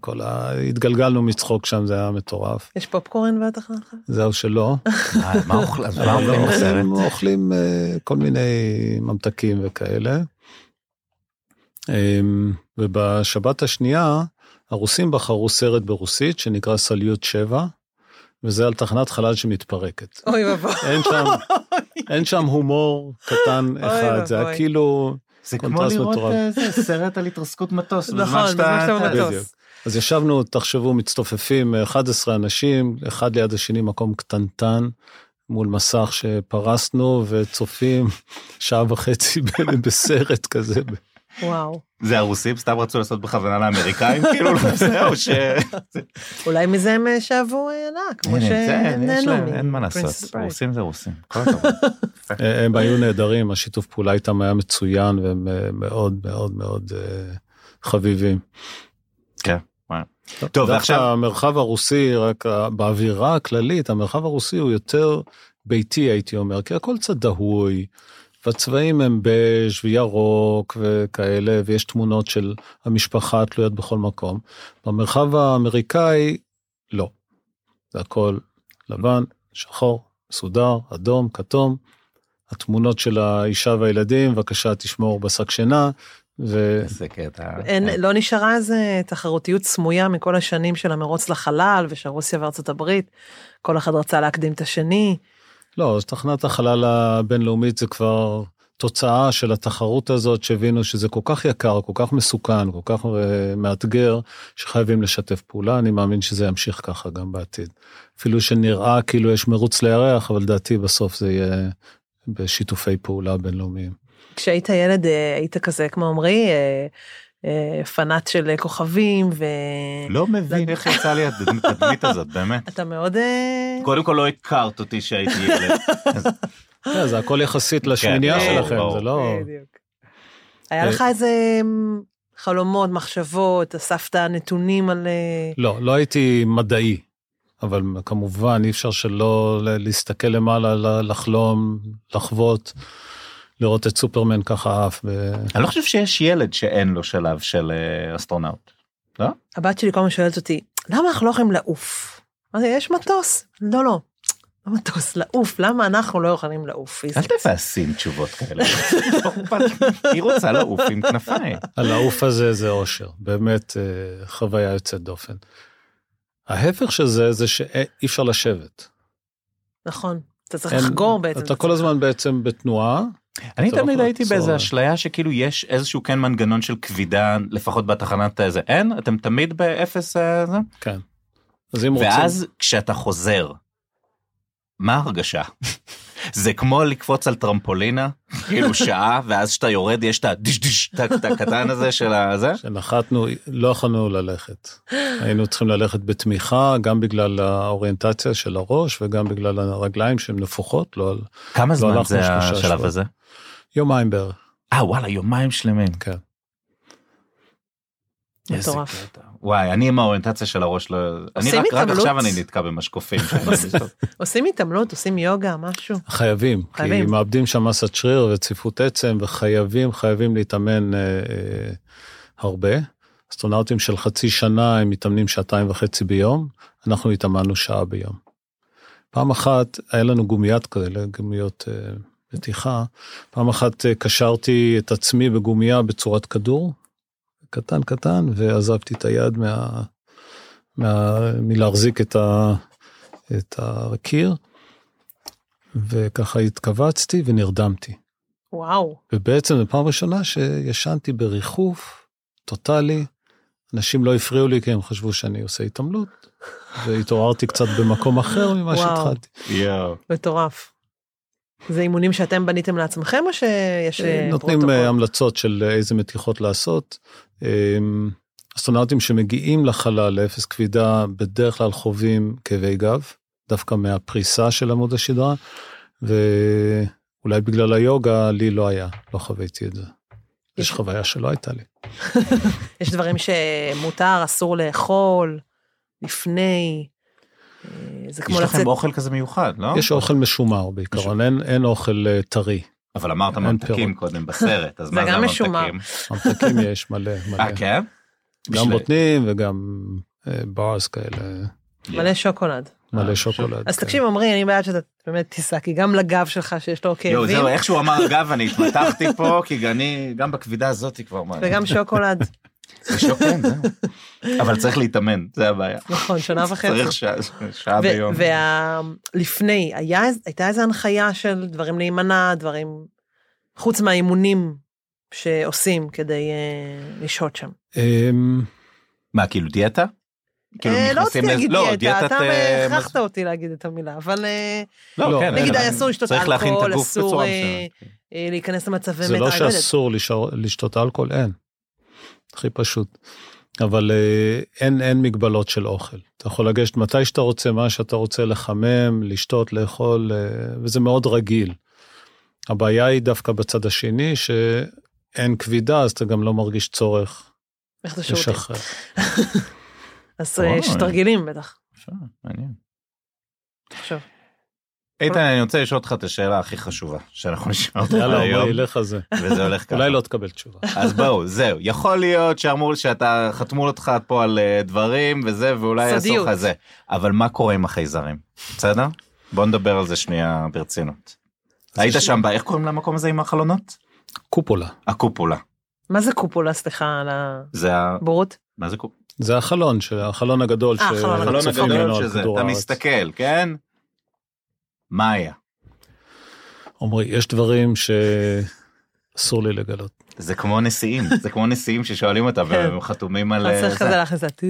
כל ה... התגלגלנו מצחוק שם, זה היה מטורף. יש פופקורן בטח לך? זהו שלא. מה מה אוכלים בסרט? אוכלים אה, כל מיני ממתקים וכאלה. אמ, ובשבת השנייה, הרוסים בחרו סרט ברוסית שנקרא סליוט 7, וזה על תחנת חלל שמתפרקת. אוי ואבוי. אין שם, אין שם הומור קטן אחד, זה היה. כאילו זה כמו לראות. איזה סרט על התרסקות מטוס. נכון, שאתה- בזמן שאתה במטוס. בדיוק. אז ישבנו, תחשבו, מצטופפים 11 אנשים, אחד ליד השני, מקום קטנטן, מול מסך שפרסנו וצופים שעה וחצי [laughs] בסרט כזה. וואו. זה הרוסים סתם רצו לעשות בכוונה לאמריקאים [laughs] כאילו לא זהו ש... אולי מזה הם אה, שאבו אה, הנאה, כמו הנה, זה, שהם יש נהנו להם, אין מה לעשות. רוסים זה רוסים. כל הכבוד. [laughs] הם היו נהדרים, השיתוף פעולה איתם היה מצוין והם אה, מאוד מאוד מאוד אה, חביבים. כן. טוב ועכשיו המרחב הרוסי, רק באווירה הכללית, המרחב הרוסי הוא יותר ביתי הייתי אומר, כי הכל קצת דהוי, והצבעים הם בז' וירוק וכאלה, ויש תמונות של המשפחה תלויות בכל מקום. במרחב האמריקאי, לא. זה הכל לבן, שחור, מסודר, אדום, כתום. התמונות של האישה והילדים, בבקשה תשמור בשק שינה, ו... איזה קטע. אין, לא נשארה איזה תחרותיות סמויה מכל השנים של המרוץ לחלל ושל רוסיה וארצות הברית. כל אחד רצה להקדים את השני. לא, אז תחנת החלל הבינלאומית זה כבר תוצאה של התחרות הזאת, שהבינו שזה כל כך יקר, כל כך מסוכן, כל כך אה, מאתגר, שחייבים לשתף פעולה, אני מאמין שזה ימשיך ככה גם בעתיד. אפילו שנראה כאילו יש מרוץ לירח, אבל לדעתי בסוף זה יהיה בשיתופי פעולה בינלאומיים. כשהיית ילד אה, היית כזה כמו עמרי, אה, פנאט של כוכבים ו... לא מבין איך יצא לי התדמית הזאת באמת. אתה מאוד... אה, קודם כל לא הכרת אותי שהייתי ילד. [laughs] אז כן, זה הכל יחסית לשמינייה ברור, שלכם. זה לא... היה לך איזה אמ, חלומות, מחשבות, אספת נתונים על... אה, לא, לא הייתי מדעי, אבל כמובן אי אפשר שלא ל- להסתכל למעלה, לחלום, לחוות, לראות את סופרמן ככה עף. ו... אני לא חושב שיש ילד שאין לו שלב של אה, אסטרונאוט. הבת שלי כל הזמן שואלת אותי, למה אנחנו לא יכולים לעוף? אמרתי, יש מטוס. לא, לא. לא מטוס, לעוף, למה אנחנו לא יכולים לעוף? אל תבאסי עם תשובות כאלה. לא. [laughs] היא רוצה לעוף עם כנפיים. הלעוף הזה זה אושר, באמת אה, חוויה יוצאת דופן. ההפך של זה, זה שאי אפשר לשבת. נכון, אתה צריך לחגור בעצם. אתה כל הזמן בעצם בתנועה, אני לא תמיד הייתי. באיזה אשליה שכאילו יש איזשהו כן מנגנון של כבידה לפחות בתחנת הזה אין אתם תמיד באפס אה, זה כן. אז אם רוצים... ואז כשאתה חוזר. מה ההרגשה? זה כמו לקפוץ על טרמפולינה כאילו שעה ואז שאתה יורד יש את הדיש דיש את הקטן הזה של הזה. כשנחתנו, לא יכולנו ללכת. היינו צריכים ללכת בתמיכה, גם בגלל האוריינטציה של הראש וגם בגלל הרגליים שהן נפוחות, לא על כמה זמן הלכנו זה השלב. הזה? יומיים בערך. אה וואלה יומיים שלמים. כן. איזה מטורף. וואי אני עם האוריינטציה של הראש לא אני רק רק? עכשיו אני נתקע במשקופים. עושים התעמלות, עושים יוגה, משהו. חייבים, כי חייבים. מאבדים שם מסת שריר וצפיפות עצם, וחייבים, חייבים להתאמן אה, אה, הרבה. אסטרונאוטים של חצי שנה הם מתאמנים שעתיים וחצי ביום, אנחנו התאמנו שעה ביום. פעם אחת היה לנו גומיית כאלה, גומיות אה, מתיחה, פעם אחת אה, קשרתי את עצמי בגומייה בצורת כדור, קטן קטן, ועזבתי את היד מה, מה, מלהחזיק את, ה, את הקיר. וככה התכווצתי ונרדמתי. וואו. ובעצם זו פעם ראשונה שישנתי בריחוף טוטאלי. אנשים לא הפריעו לי כי הם חשבו שאני עושה התעמלות, והתעוררתי קצת במקום אחר ממה וואו. שהתחלתי. יואו. מטורף. זה אימונים שאתם בניתם לעצמכם או שיש אה, נותנים פרוטוקול? אה, המלצות של איזה מתיחות לעשות. אה, אסטרונאוטים שמגיעים לחלל לאפס כבידה בדרך כלל חווים כאבי גב, דווקא מהפריסה של עמוד השדרה, ואולי בגלל היוגה לי לא היה, לא חוויתי את זה. יש חוויה שלא הייתה לי. [laughs] יש דברים שמותר, אסור לאכול, לפני. אה, זה כמו יש לצאת... לכם אוכל כזה מיוחד לא? יש אוכל משומר בעיקרון, אין, אין אוכל אה, טרי. אבל אמרת ממתקים. קודם בסרט אז זה מה זה גם משומר. הממתקים? ממתקים יש מלא, מלא. אה כן? גם בוטנים וגם אה, ברס כאלה, מלא שוקולד. מלא אה, שוקולד. אז כן. תקשיב, עמרי, אני בעד שאתה באמת תיסע, כי גם לגב שלך שיש לו יואו, כאבים, זהו, איך שהוא אמר אגב, אני התמתחתי פה, כי אני, גם בכבידה הזאת כבר, מה, וגם שוקולד. זה זהו. [laughs] אבל צריך להתאמן, זה הבעיה. נכון, שנה וחצי. צריך שעה- שעה ביום. ולפני, הייתה איזה הנחיה של דברים להימנע, דברים, חוץ מהאימונים שעושים כדי אה, לשהות שם? אמ, מה, כאילו דיאטה? כאילו אה, לא נכנסים רציתי לזה- להגיד לא, דיאטה, אתה אה, הכרחת אותי להגיד את המילה, אבל לא, לא, כן, נגיד אסור לשתות צריך להכין את אלכוהול, אסור להיכנס למצבי זה מתח. לא. שאסור לשתות אלכוהול, אין. הכי פשוט. אבל אה, אין, אין מגבלות של אוכל. אתה יכול לגשת מתי שאתה רוצה, מה שאתה רוצה, לחמם, לשתות, לאכול, אה, וזה מאוד רגיל. הבעיה היא דווקא בצד השני, שאין כבידה, אז אתה גם לא מרגיש צורך איך זה? לשחרר. [laughs] אז אה. יש תרגילים בטח. מעניין. עכשיו. איתן, אני רוצה לשאול אותך את השאלה הכי חשובה שאנחנו נשאל אותך יאללה, היום, אורי, לך על זה. וזה הולך ככה. אולי לא תקבל תשובה. אז בואו, זהו, יכול להיות שאמרו שאתה, חתמו אותך פה על אה, דברים וזה, ואולי יעשו. לך זה, אבל מה קורה עם החייזרים, בסדר? בוא נדבר על זה שנייה ברצינות. היית שם, איך קוראים למקום הזה עם החלונות? קופולה. הקופולה. מה זה קופולה, סליחה על. הבורות? מה זה קופולה? זה החלון, החלון הגדול אה, החלון הגדול ממנו על שזה, אתה. מסתכל, כן? מה היה? עמרי, יש דברים שאסור לי לגלות. זה כמו נשיאים, [laughs] זה כמו נשיאים ששואלים אותם כן. והם חתומים על... אז אה, צריך זה. כזה להכניס את ה...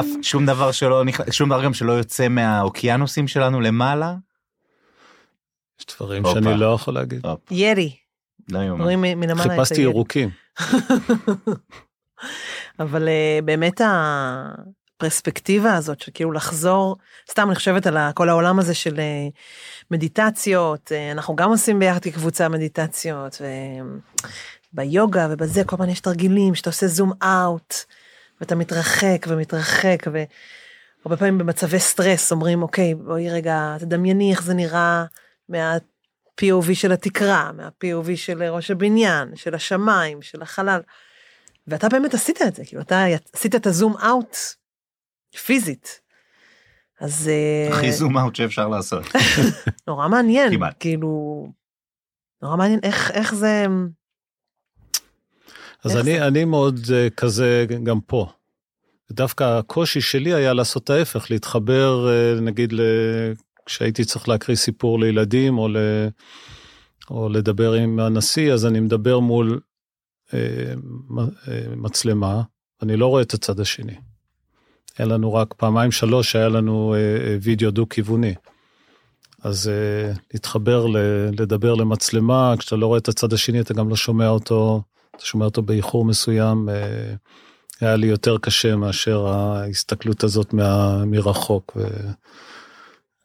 אף שום דבר שלא נכנס, שום דבר גם שלא יוצא מהאוקיינוסים שלנו למעלה. יש דברים. שאני לא יכול להגיד. ירי, לא יאומן. את חיפשתי. ירוקים. [laughs] אבל אה, באמת הפרספקטיבה הזאת של כאילו לחזור, סתם אני חושבת על כל העולם הזה של אה, מדיטציות, אה, אנחנו גם עושים ביחד כקבוצה מדיטציות, וביוגה ובזה כל הזמן יש תרגילים שאתה עושה זום אאוט, ואתה מתרחק ומתרחק, והרבה פעמים במצבי סטרס אומרים אוקיי בואי רגע תדמייני איך זה נראה מה-POV של התקרה, מה-POV של ראש הבניין, של השמיים, של החלל. ואתה באמת עשית את זה, כאילו אתה עשית את הזום אאוט פיזית. אז אה, הכי זום אאוט שאפשר לעשות. [laughs] נורא מעניין, כמעט. כאילו, נורא מעניין איך, איך זה, אז איך אני, אני מאוד אה, כזה גם פה. ודווקא הקושי שלי היה לעשות ההפך, להתחבר אה, נגיד ל... כשהייתי צריך להקריא סיפור לילדים או, ל... או לדבר עם הנשיא, אז אני מדבר מול אה, אה, מצלמה, אני לא רואה את הצד השני. היה לנו רק פעמיים שלוש, היה לנו אה, אה, וידאו דו-כיווני. אז אה, להתחבר. לדבר למצלמה, כשאתה לא רואה את הצד השני, אתה גם לא שומע אותו, אתה שומע אותו באיחור מסוים, היה לי יותר קשה מאשר ההסתכלות הזאת מה, מרחוק ו,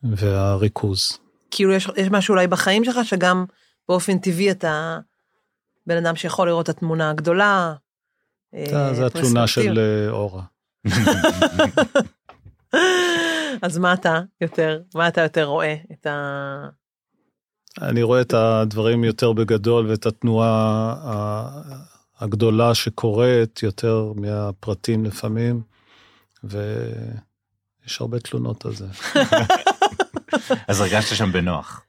והריכוז. כאילו יש, יש משהו אולי בחיים שלך שגם באופן טבעי אתה בן אדם שיכול לראות את התמונה הגדולה. זה, התלונה של אורה. [laughs] אז מה אתה יותר, מה אתה יותר רואה? את ה... אני רואה את הדברים יותר בגדול ואת התנועה הגדולה שקורית יותר מהפרטים לפעמים, ויש הרבה תלונות על זה. [laughs] אז הרגשת שם בנוח.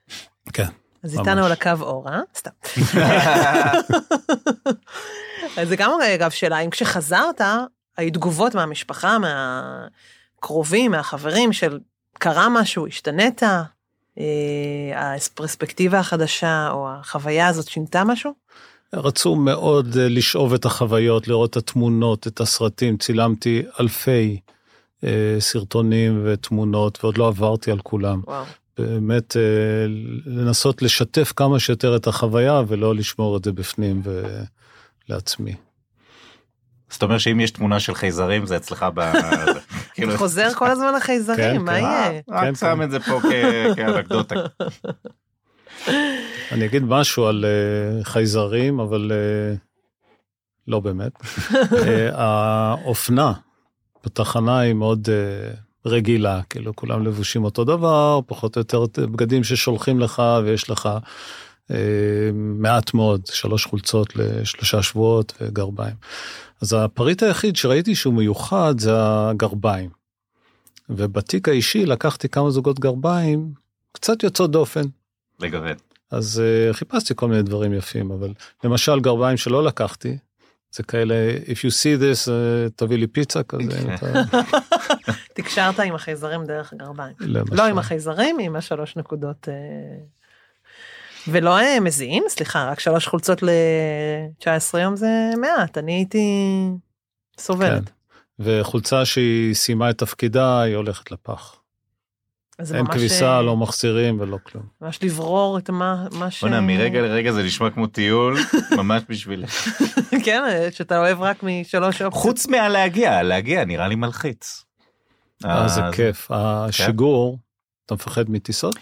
כן. אז. איתנו על הקו אור, אה? סתם. [laughs] אז זה גם אגב שאלה, אם כשחזרת, היו תגובות מהמשפחה, מהקרובים, מהחברים של קרה משהו, השתנית, אה, הפרספקטיבה החדשה או החוויה הזאת שינתה משהו? רצו מאוד אה, לשאוב את החוויות, לראות את התמונות, את הסרטים, צילמתי אלפי אה, סרטונים ותמונות ועוד לא עברתי על כולם. וואו. באמת אה, לנסות לשתף כמה שיותר את החוויה ולא לשמור את זה בפנים ולעצמי. זאת אומרת שאם יש תמונה של חייזרים זה אצלך ב... [laughs] [laughs] כאילו, אתה חוזר כל הזמן כן, לחייזרים, מה כן. יהיה? רק כן, שם כן. את זה פה [laughs] כאנקדוטה. אני אגיד משהו על אה, חייזרים, אבל אה, לא באמת. אה, האופנה בתחנה היא מאוד אה, רגילה, כאילו כולם לבושים אותו דבר, פחות או יותר בגדים ששולחים לך ויש לך אה, מעט מאוד, שלוש חולצות לשלושה שבועות וגרביים. אז הפריט היחיד שראיתי שהוא מיוחד זה הגרביים. ובתיק האישי לקחתי כמה זוגות גרביים קצת יוצאות דופן. לגרד. אז uh, חיפשתי כל מיני דברים יפים, אבל למשל גרביים שלא לקחתי, זה כאלה, if you see this, uh, תביא לי פיצה כזה. תקשרת עם החייזרים דרך הגרביים. למשל. לא עם החייזרים, עם השלוש נקודות. אה, ולא אה, מזיעים, סליחה, רק שלוש חולצות ל-19 יום זה מעט, אני הייתי סובלת. כן. וחולצה שהיא סיימה את תפקידה, היא הולכת לפח. אין כביסה, אה, לא מחזירים ולא כלום. ממש לברור את מה, מה ש... בוא'נה, מרגע לרגע זה נשמע כמו טיול, [laughs] ממש בשבילי. [laughs] כן, שאתה אוהב רק משלוש אופציות. חוץ מהלהגיע, להגיע נראה לי מלחיץ. אה, זה אז- כיף. השיגור, אתה מפחד מטיסות?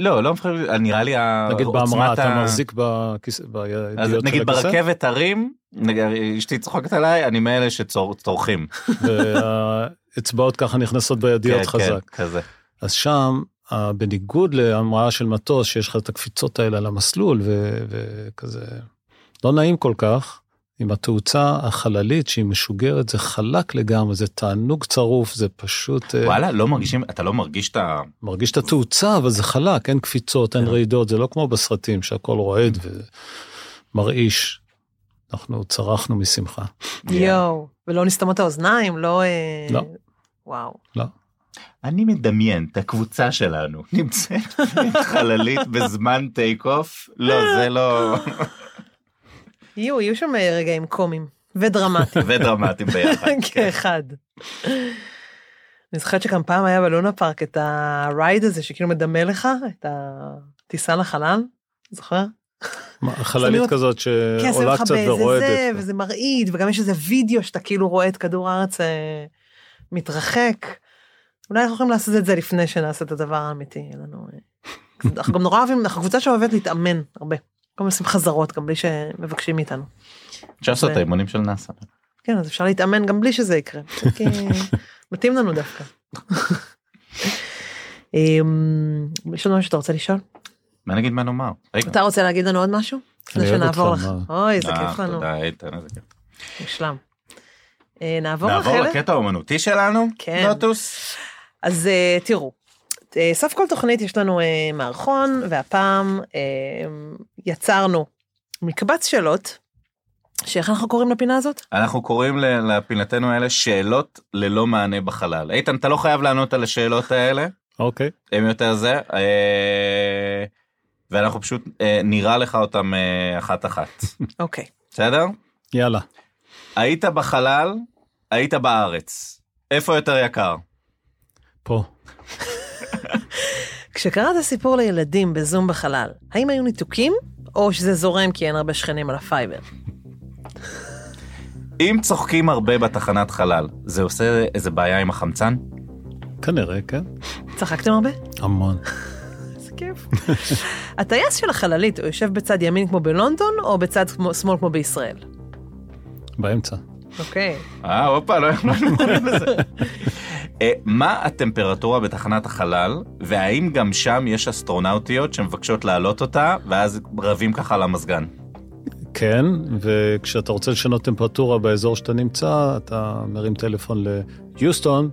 לא, לא מפחד, נראה לי נגיד בהמראה, אתה מחזיק בכיס- אז בידיעות של נגיד הכיסא, ברכבת הרים, נגיד, אשתי צוחקת עליי, אני מאלה שצורכים. [laughs] והאצבעות ככה נכנסות בידיעות כן, כן, חזק. כזה. אז שם, בניגוד להמראה של מטוס, שיש לך את הקפיצות האלה על המסלול וכזה, לא נעים כל כך, עם התאוצה החללית שהיא משוגרת, זה חלק לגמרי, זה תענוג צרוף, זה פשוט, אה, וואלה, לא מרגישים, אתה לא מרגיש את ה... מרגיש את התאוצה, אבל זה חלק, אין קפיצות, אין כן. רעידות, זה לא כמו בסרטים שהכל רועד ומרעיש. אנחנו צרחנו משמחה. יואו, ולא נסתמות האוזניים, לא... אה, לא. וואו. אני מדמיין את הקבוצה שלנו נמצאת [laughs] חללית בזמן טייק אוף, לא, זה לא... יהיו, יהיו שם אה, רגעים קומיים ודרמטיים. [laughs] ודרמטיים ביחד. [laughs] כן. כאחד. אני זוכרת שגם פעם היה בלונה פארק את הרייד הזה שכאילו מדמה לך את הטיסה לחלל, זוכר? חללית כזאת שעולה קצת באיזה ורועדת. זה, וזה מרעיד, וגם יש איזה וידאו שאתה כאילו רואה את כדור הארץ אה, מתרחק. אולי אנחנו יכולים לעשות את זה לפני שנעשה את הדבר האמיתי. אה, אנחנו גם נורא אוהבים, אנחנו קבוצה שאוהבת להתאמן הרבה. הזמן עושים חזרות גם בלי שמבקשים מאיתנו. אפשר לעשות את האימונים של נאסא. כן, אז אפשר להתאמן גם בלי שזה יקרה. [laughs] מתאים לנו דווקא. [laughs] אמ, יש לנו משהו שאתה רוצה לשאול? מה נגיד מה נאמר? אתה רוצה להגיד לנו עוד משהו? לפני שנעבור לך. אוי, איזה אה, כיף לנו. תודה, איתן, איזה כיף. מושלם. אה, נעבור? לקטע האומנותי שלנו? כן. אז אה, תראו, סוף כל תוכנית יש לנו אה, מערכון, והפעם אה, יצרנו מקבץ שאלות, שאיך אנחנו קוראים לפינה הזאת? אנחנו קוראים לפינתנו האלה שאלות ללא מענה בחלל. איתן, אתה לא חייב לענות על השאלות האלה, אוקיי, הם יותר זה, אה, ואנחנו פשוט אה, נראה לך אותם אה, אחת-אחת. [laughs] אוקיי. בסדר? יאללה. היית בחלל, היית בארץ. איפה יותר יקר? פה. כשקראת סיפור לילדים בזום בחלל, האם היו ניתוקים, או שזה זורם כי אין הרבה שכנים על הפייבר? אם צוחקים הרבה בתחנת חלל, זה עושה איזה בעיה עם החמצן? כנראה, כן. צחקתם הרבה? המון. איזה כיף. הטייס של החללית, הוא יושב בצד ימין כמו בלונדון, או בצד שמאל כמו בישראל? באמצע. אוקיי. אה, הופה, לא האמנו בזה. אה, מה הטמפרטורה בתחנת החלל, והאם גם שם יש אסטרונאוטיות שמבקשות להעלות אותה, ואז רבים ככה על המזגן? כן, וכשאתה רוצה לשנות טמפרטורה באזור שאתה נמצא, אתה מרים טלפון ליוסטון,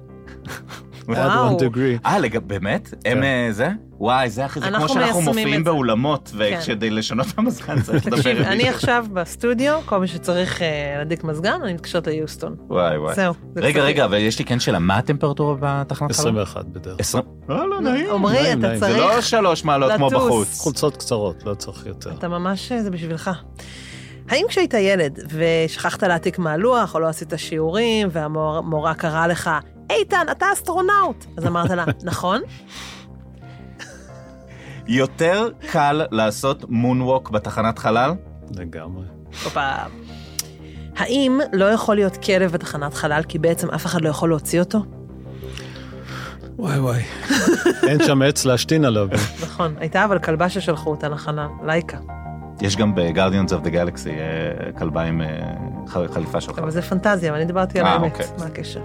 וואו. one degree. אה. באמת? הם אה, זה? וואי, זה הכי, זה כמו אנחנו שאנחנו מופיעים. באולמות, כן. וכדי לשנות את המזגן צריך לדבר תקשיב, עם אני. עכשיו בסטודיו, כל מי שצריך אה, להדליק מזגן, אני מתקשרת ליוסטון. וואי וואי. זהו. זה רגע, רגע, אבל יש לי כן שאלה, מה הטמפרטורה בתחנת חלל? 21 בדרך. 20? לא, לא, נעים. עמרי, אתה נעים. זה צריך, לא שלוש מעלות כמו. בחוץ. חולצות קצרות, לא צריך יותר. אתה ממש, אה, זה בשבילך. האם כשהיית ילד ושכחת להעתיק מהלוח או לא עשית שיעורים והמורה קראה לך, איתן, אתה אסטרונאוט, אז אמרת לה, נכון? יותר קל לעשות מונווק בתחנת חלל? לגמרי. הופה. האם לא יכול להיות כלב בתחנת חלל כי בעצם אף אחד לא יכול להוציא אותו? וואי וואי. אין שם עץ להשתין עליו. נכון, הייתה אבל כלבה ששלחו אותה לחלל, לייקה. יש גם ב-Guardians of the Galaxy אה, כלבה עם אה, חליפה שלך. אבל זה פנטזיה, ואני דיברתי על אה, האמת, אוקיי. מה הקשר?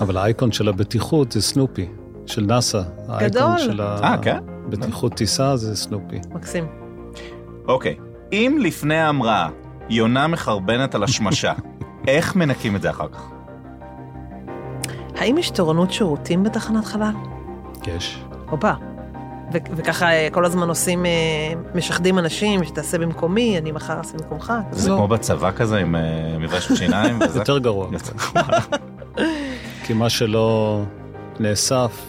אבל האייקון של הבטיחות זה סנופי, של נאסא. גדול. האייקון של אה, כן? הבטיחות טיסה זה סנופי. מקסים. אוקיי. אם לפני ההמראה יונה מחרבנת על השמשה, [laughs] איך מנקים את זה אחר כך? האם יש תורנות שירותים בתחנת חלל? יש. הופה. ו- וככה אה, כל הזמן עושים, אה, משחדים אנשים, שתעשה במקומי, אני מחר אעשה במקומך. זה לא. כמו בצבא כזה עם מברשת שיניים [laughs] וזה? יותר גרוע. כי מה שלא נאסף,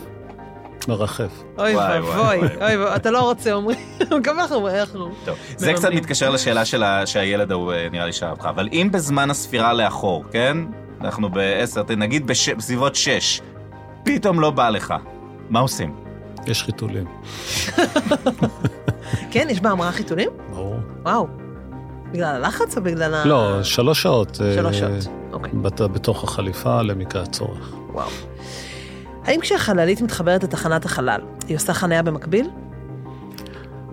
מרחף. אוי ואבוי, אוי. ואבוי, אתה לא רוצה, אומרים, [laughs] גם אנחנו, אנחנו. טוב, זה קצת. מתקשר לשאלה של ה- שהילד ההוא אה, נראה לי שאל אותך, אבל אם בזמן הספירה לאחור, כן? אנחנו בעשר, נגיד בש- בסביבות שש, פתאום לא בא לך, מה עושים? יש חיתולים, [laughs] כן, יש בהמראה חיתולים? ברור. וואו. בגלל הלחץ או בגלל ה... לא, שלוש שעות. אה, שלוש שעות, אוקיי. בת- בתוך החליפה למקרה הצורך. וואו. האם כשהחללית מתחברת לתחנת החלל, היא עושה חניה במקביל?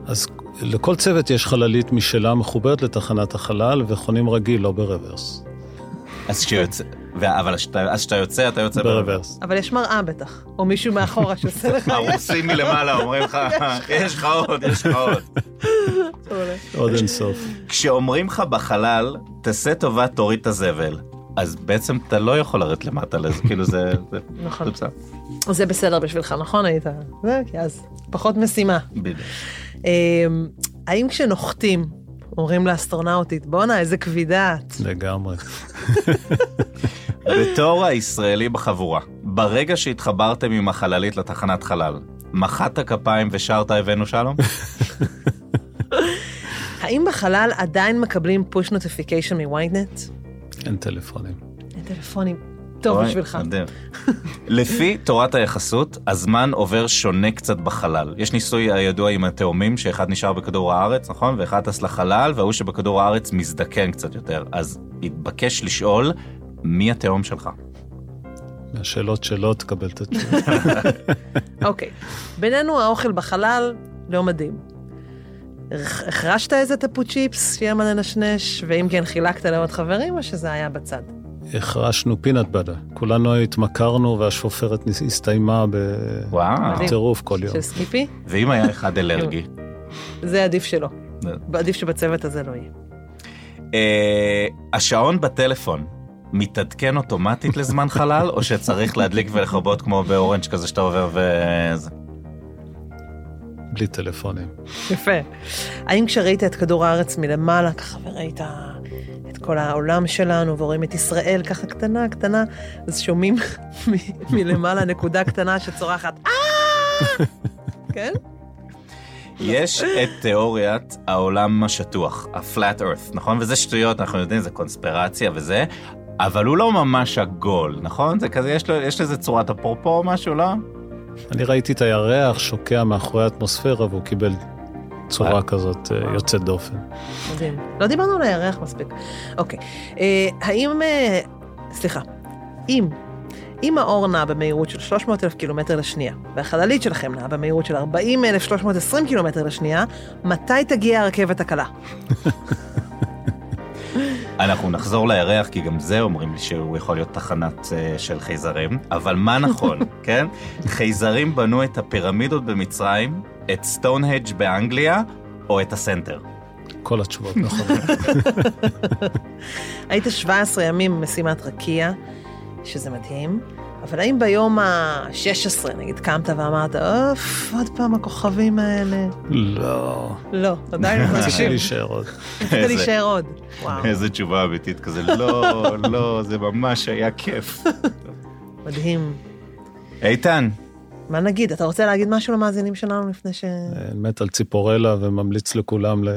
אז לכל צוות יש חללית משלה מחוברת לתחנת החלל וחונים רגיל, לא ברוורס. אז כשיוצא, אבל אז כשאתה יוצא, אתה יוצא ברוורס. אבל יש מראה בטח, או מישהו מאחורה שעושה לך... הרוסים מלמעלה אומרים לך, יש לך עוד, יש לך עוד. עוד אין סוף. כשאומרים לך בחלל, תעשה טובה, תוריד את הזבל. אז בעצם אתה לא יכול לרדת למטה לזה, כאילו זה... נכון. זה בסדר. זה בסדר בשבילך, נכון היית? זה, כי אז פחות משימה. בדיוק. אמ, האם כשנוחתים, אומרים לאסטרונאוטית, בואנה, איזה כבידה את. לגמרי. [laughs] בתור הישראלי בחבורה, ברגע שהתחברתם עם החללית לתחנת חלל, מחאת כפיים ושרת הבאנו שלום? [laughs] האם בחלל עדיין מקבלים פוש נוטיפיקיישן מוויינט? אין טלפונים. אין טלפונים. טוב אוי, בשבילך. לפי תורת היחסות, הזמן עובר שונה קצת בחלל. יש ניסוי הידוע עם התאומים, שאחד נשאר בכדור הארץ, נכון? ואחד טס לחלל, וההוא שבכדור הארץ מזדקן קצת יותר. אז התבקש לשאול, מי התאום שלך? מהשאלות שלא תקבל את התשובה. [laughs] אוקיי. בינינו האוכל בחלל לא מדהים. הח- הברחת איזה תפוצ'יפס שיהיה מה לנשנש, ואם כן חילקת לעוד חברים, או שזה היה בצד? הברחנו peanut butter. כולנו התמכרנו והשפופרת הסתיימה. בטירוף כל יום. של סקיפי? ואם היה אחד אלרגי? [laughs] זה עדיף שלא. עדיף שבצוות הזה לא יהיה. אה, השעון בטלפון מתעדכן אוטומטית לזמן [laughs] חלל, או שצריך להדליק ולכבות כמו באורנג' כזה שאתה עובר וזה? בלי טלפונים. יפה. האם כשראית את כדור הארץ מלמעלה, ככה וראית את כל העולם שלנו, ורואים את ישראל ככה קטנה, קטנה, אז שומעים [laughs] מלמעלה נקודה קטנה שצורחת, אה! [laughs] כן? יש את תיאוריית העולם השטוח, ה-flat earth, נכון? וזה שטויות, אנחנו יודעים, זה קונספירציה וזה, אבל הוא לא ממש עגול, נכון? זה כזה, יש, לו, יש לזה צורת אפרופו או משהו, לא? אני ראיתי את הירח שוקע מאחורי האטמוספירה והוא קיבל אה. צורה כזאת אה, יוצאת דופן. מדהים. לא דיברנו על הירח מספיק. אוקיי. אה, האם, אה, סליחה, אם, אם האור נע במהירות של 300 אלף קילומטר לשנייה, והחללית שלכם נעה במהירות של 40,320 קילומטר לשנייה, מתי תגיע הרכבת הקלה? [laughs] אנחנו נחזור לירח, כי גם זה אומרים לי שהוא יכול להיות תחנת אה, של חייזרים, אבל מה נכון, [laughs] כן? חייזרים בנו את הפירמידות במצרים, את סטונהנג' באנגליה, או את הסנטר. כל התשובות נכונות. [laughs] היית 17 ימים במשימת רקיע, שזה מדהים, אבל האם ביום ה-16, נגיד, קמת ואמרת, אוף, עוד פעם הכוכבים האלה? לא, לא, עדיין לא רציתי. להישאר עוד. רצית להישאר עוד. וואו, איזה תשובה אמיתית כזה, לא, לא, זה ממש היה כיף. מדהים. איתן, מה נגיד? אתה רוצה להגיד משהו למאזינים שלנו לפני ש... אני מת על ציפורלה וממליץ לכולם ל...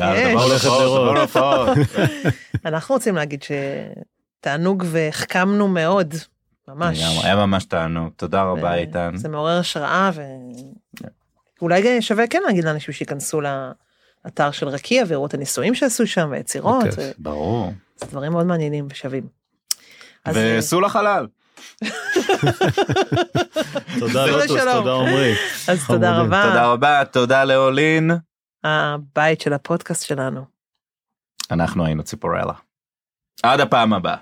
אה, דבר לא לא טוב. [laughs] אנחנו רוצים להגיד שתענוג והחכמנו מאוד, ממש. היה ממש תענוג, תודה רבה ו- איתן. זה מעורר השראה, ואולי שווה כן להגיד לאנשים שייכנסו לאתר של רקיע ויראו את הניסויים שעשו שם, ויצירות. ו- ברור. זה דברים מאוד מעניינים ושווים. אה, וסעו לחלל. תודה לוטוס. תודה עמרי. אז תודה. רבה, תודה רבה, תודה לאולין. הבית של הפודקאסט שלנו. אנחנו היינו ציפורלה. עד הפעם הבאה.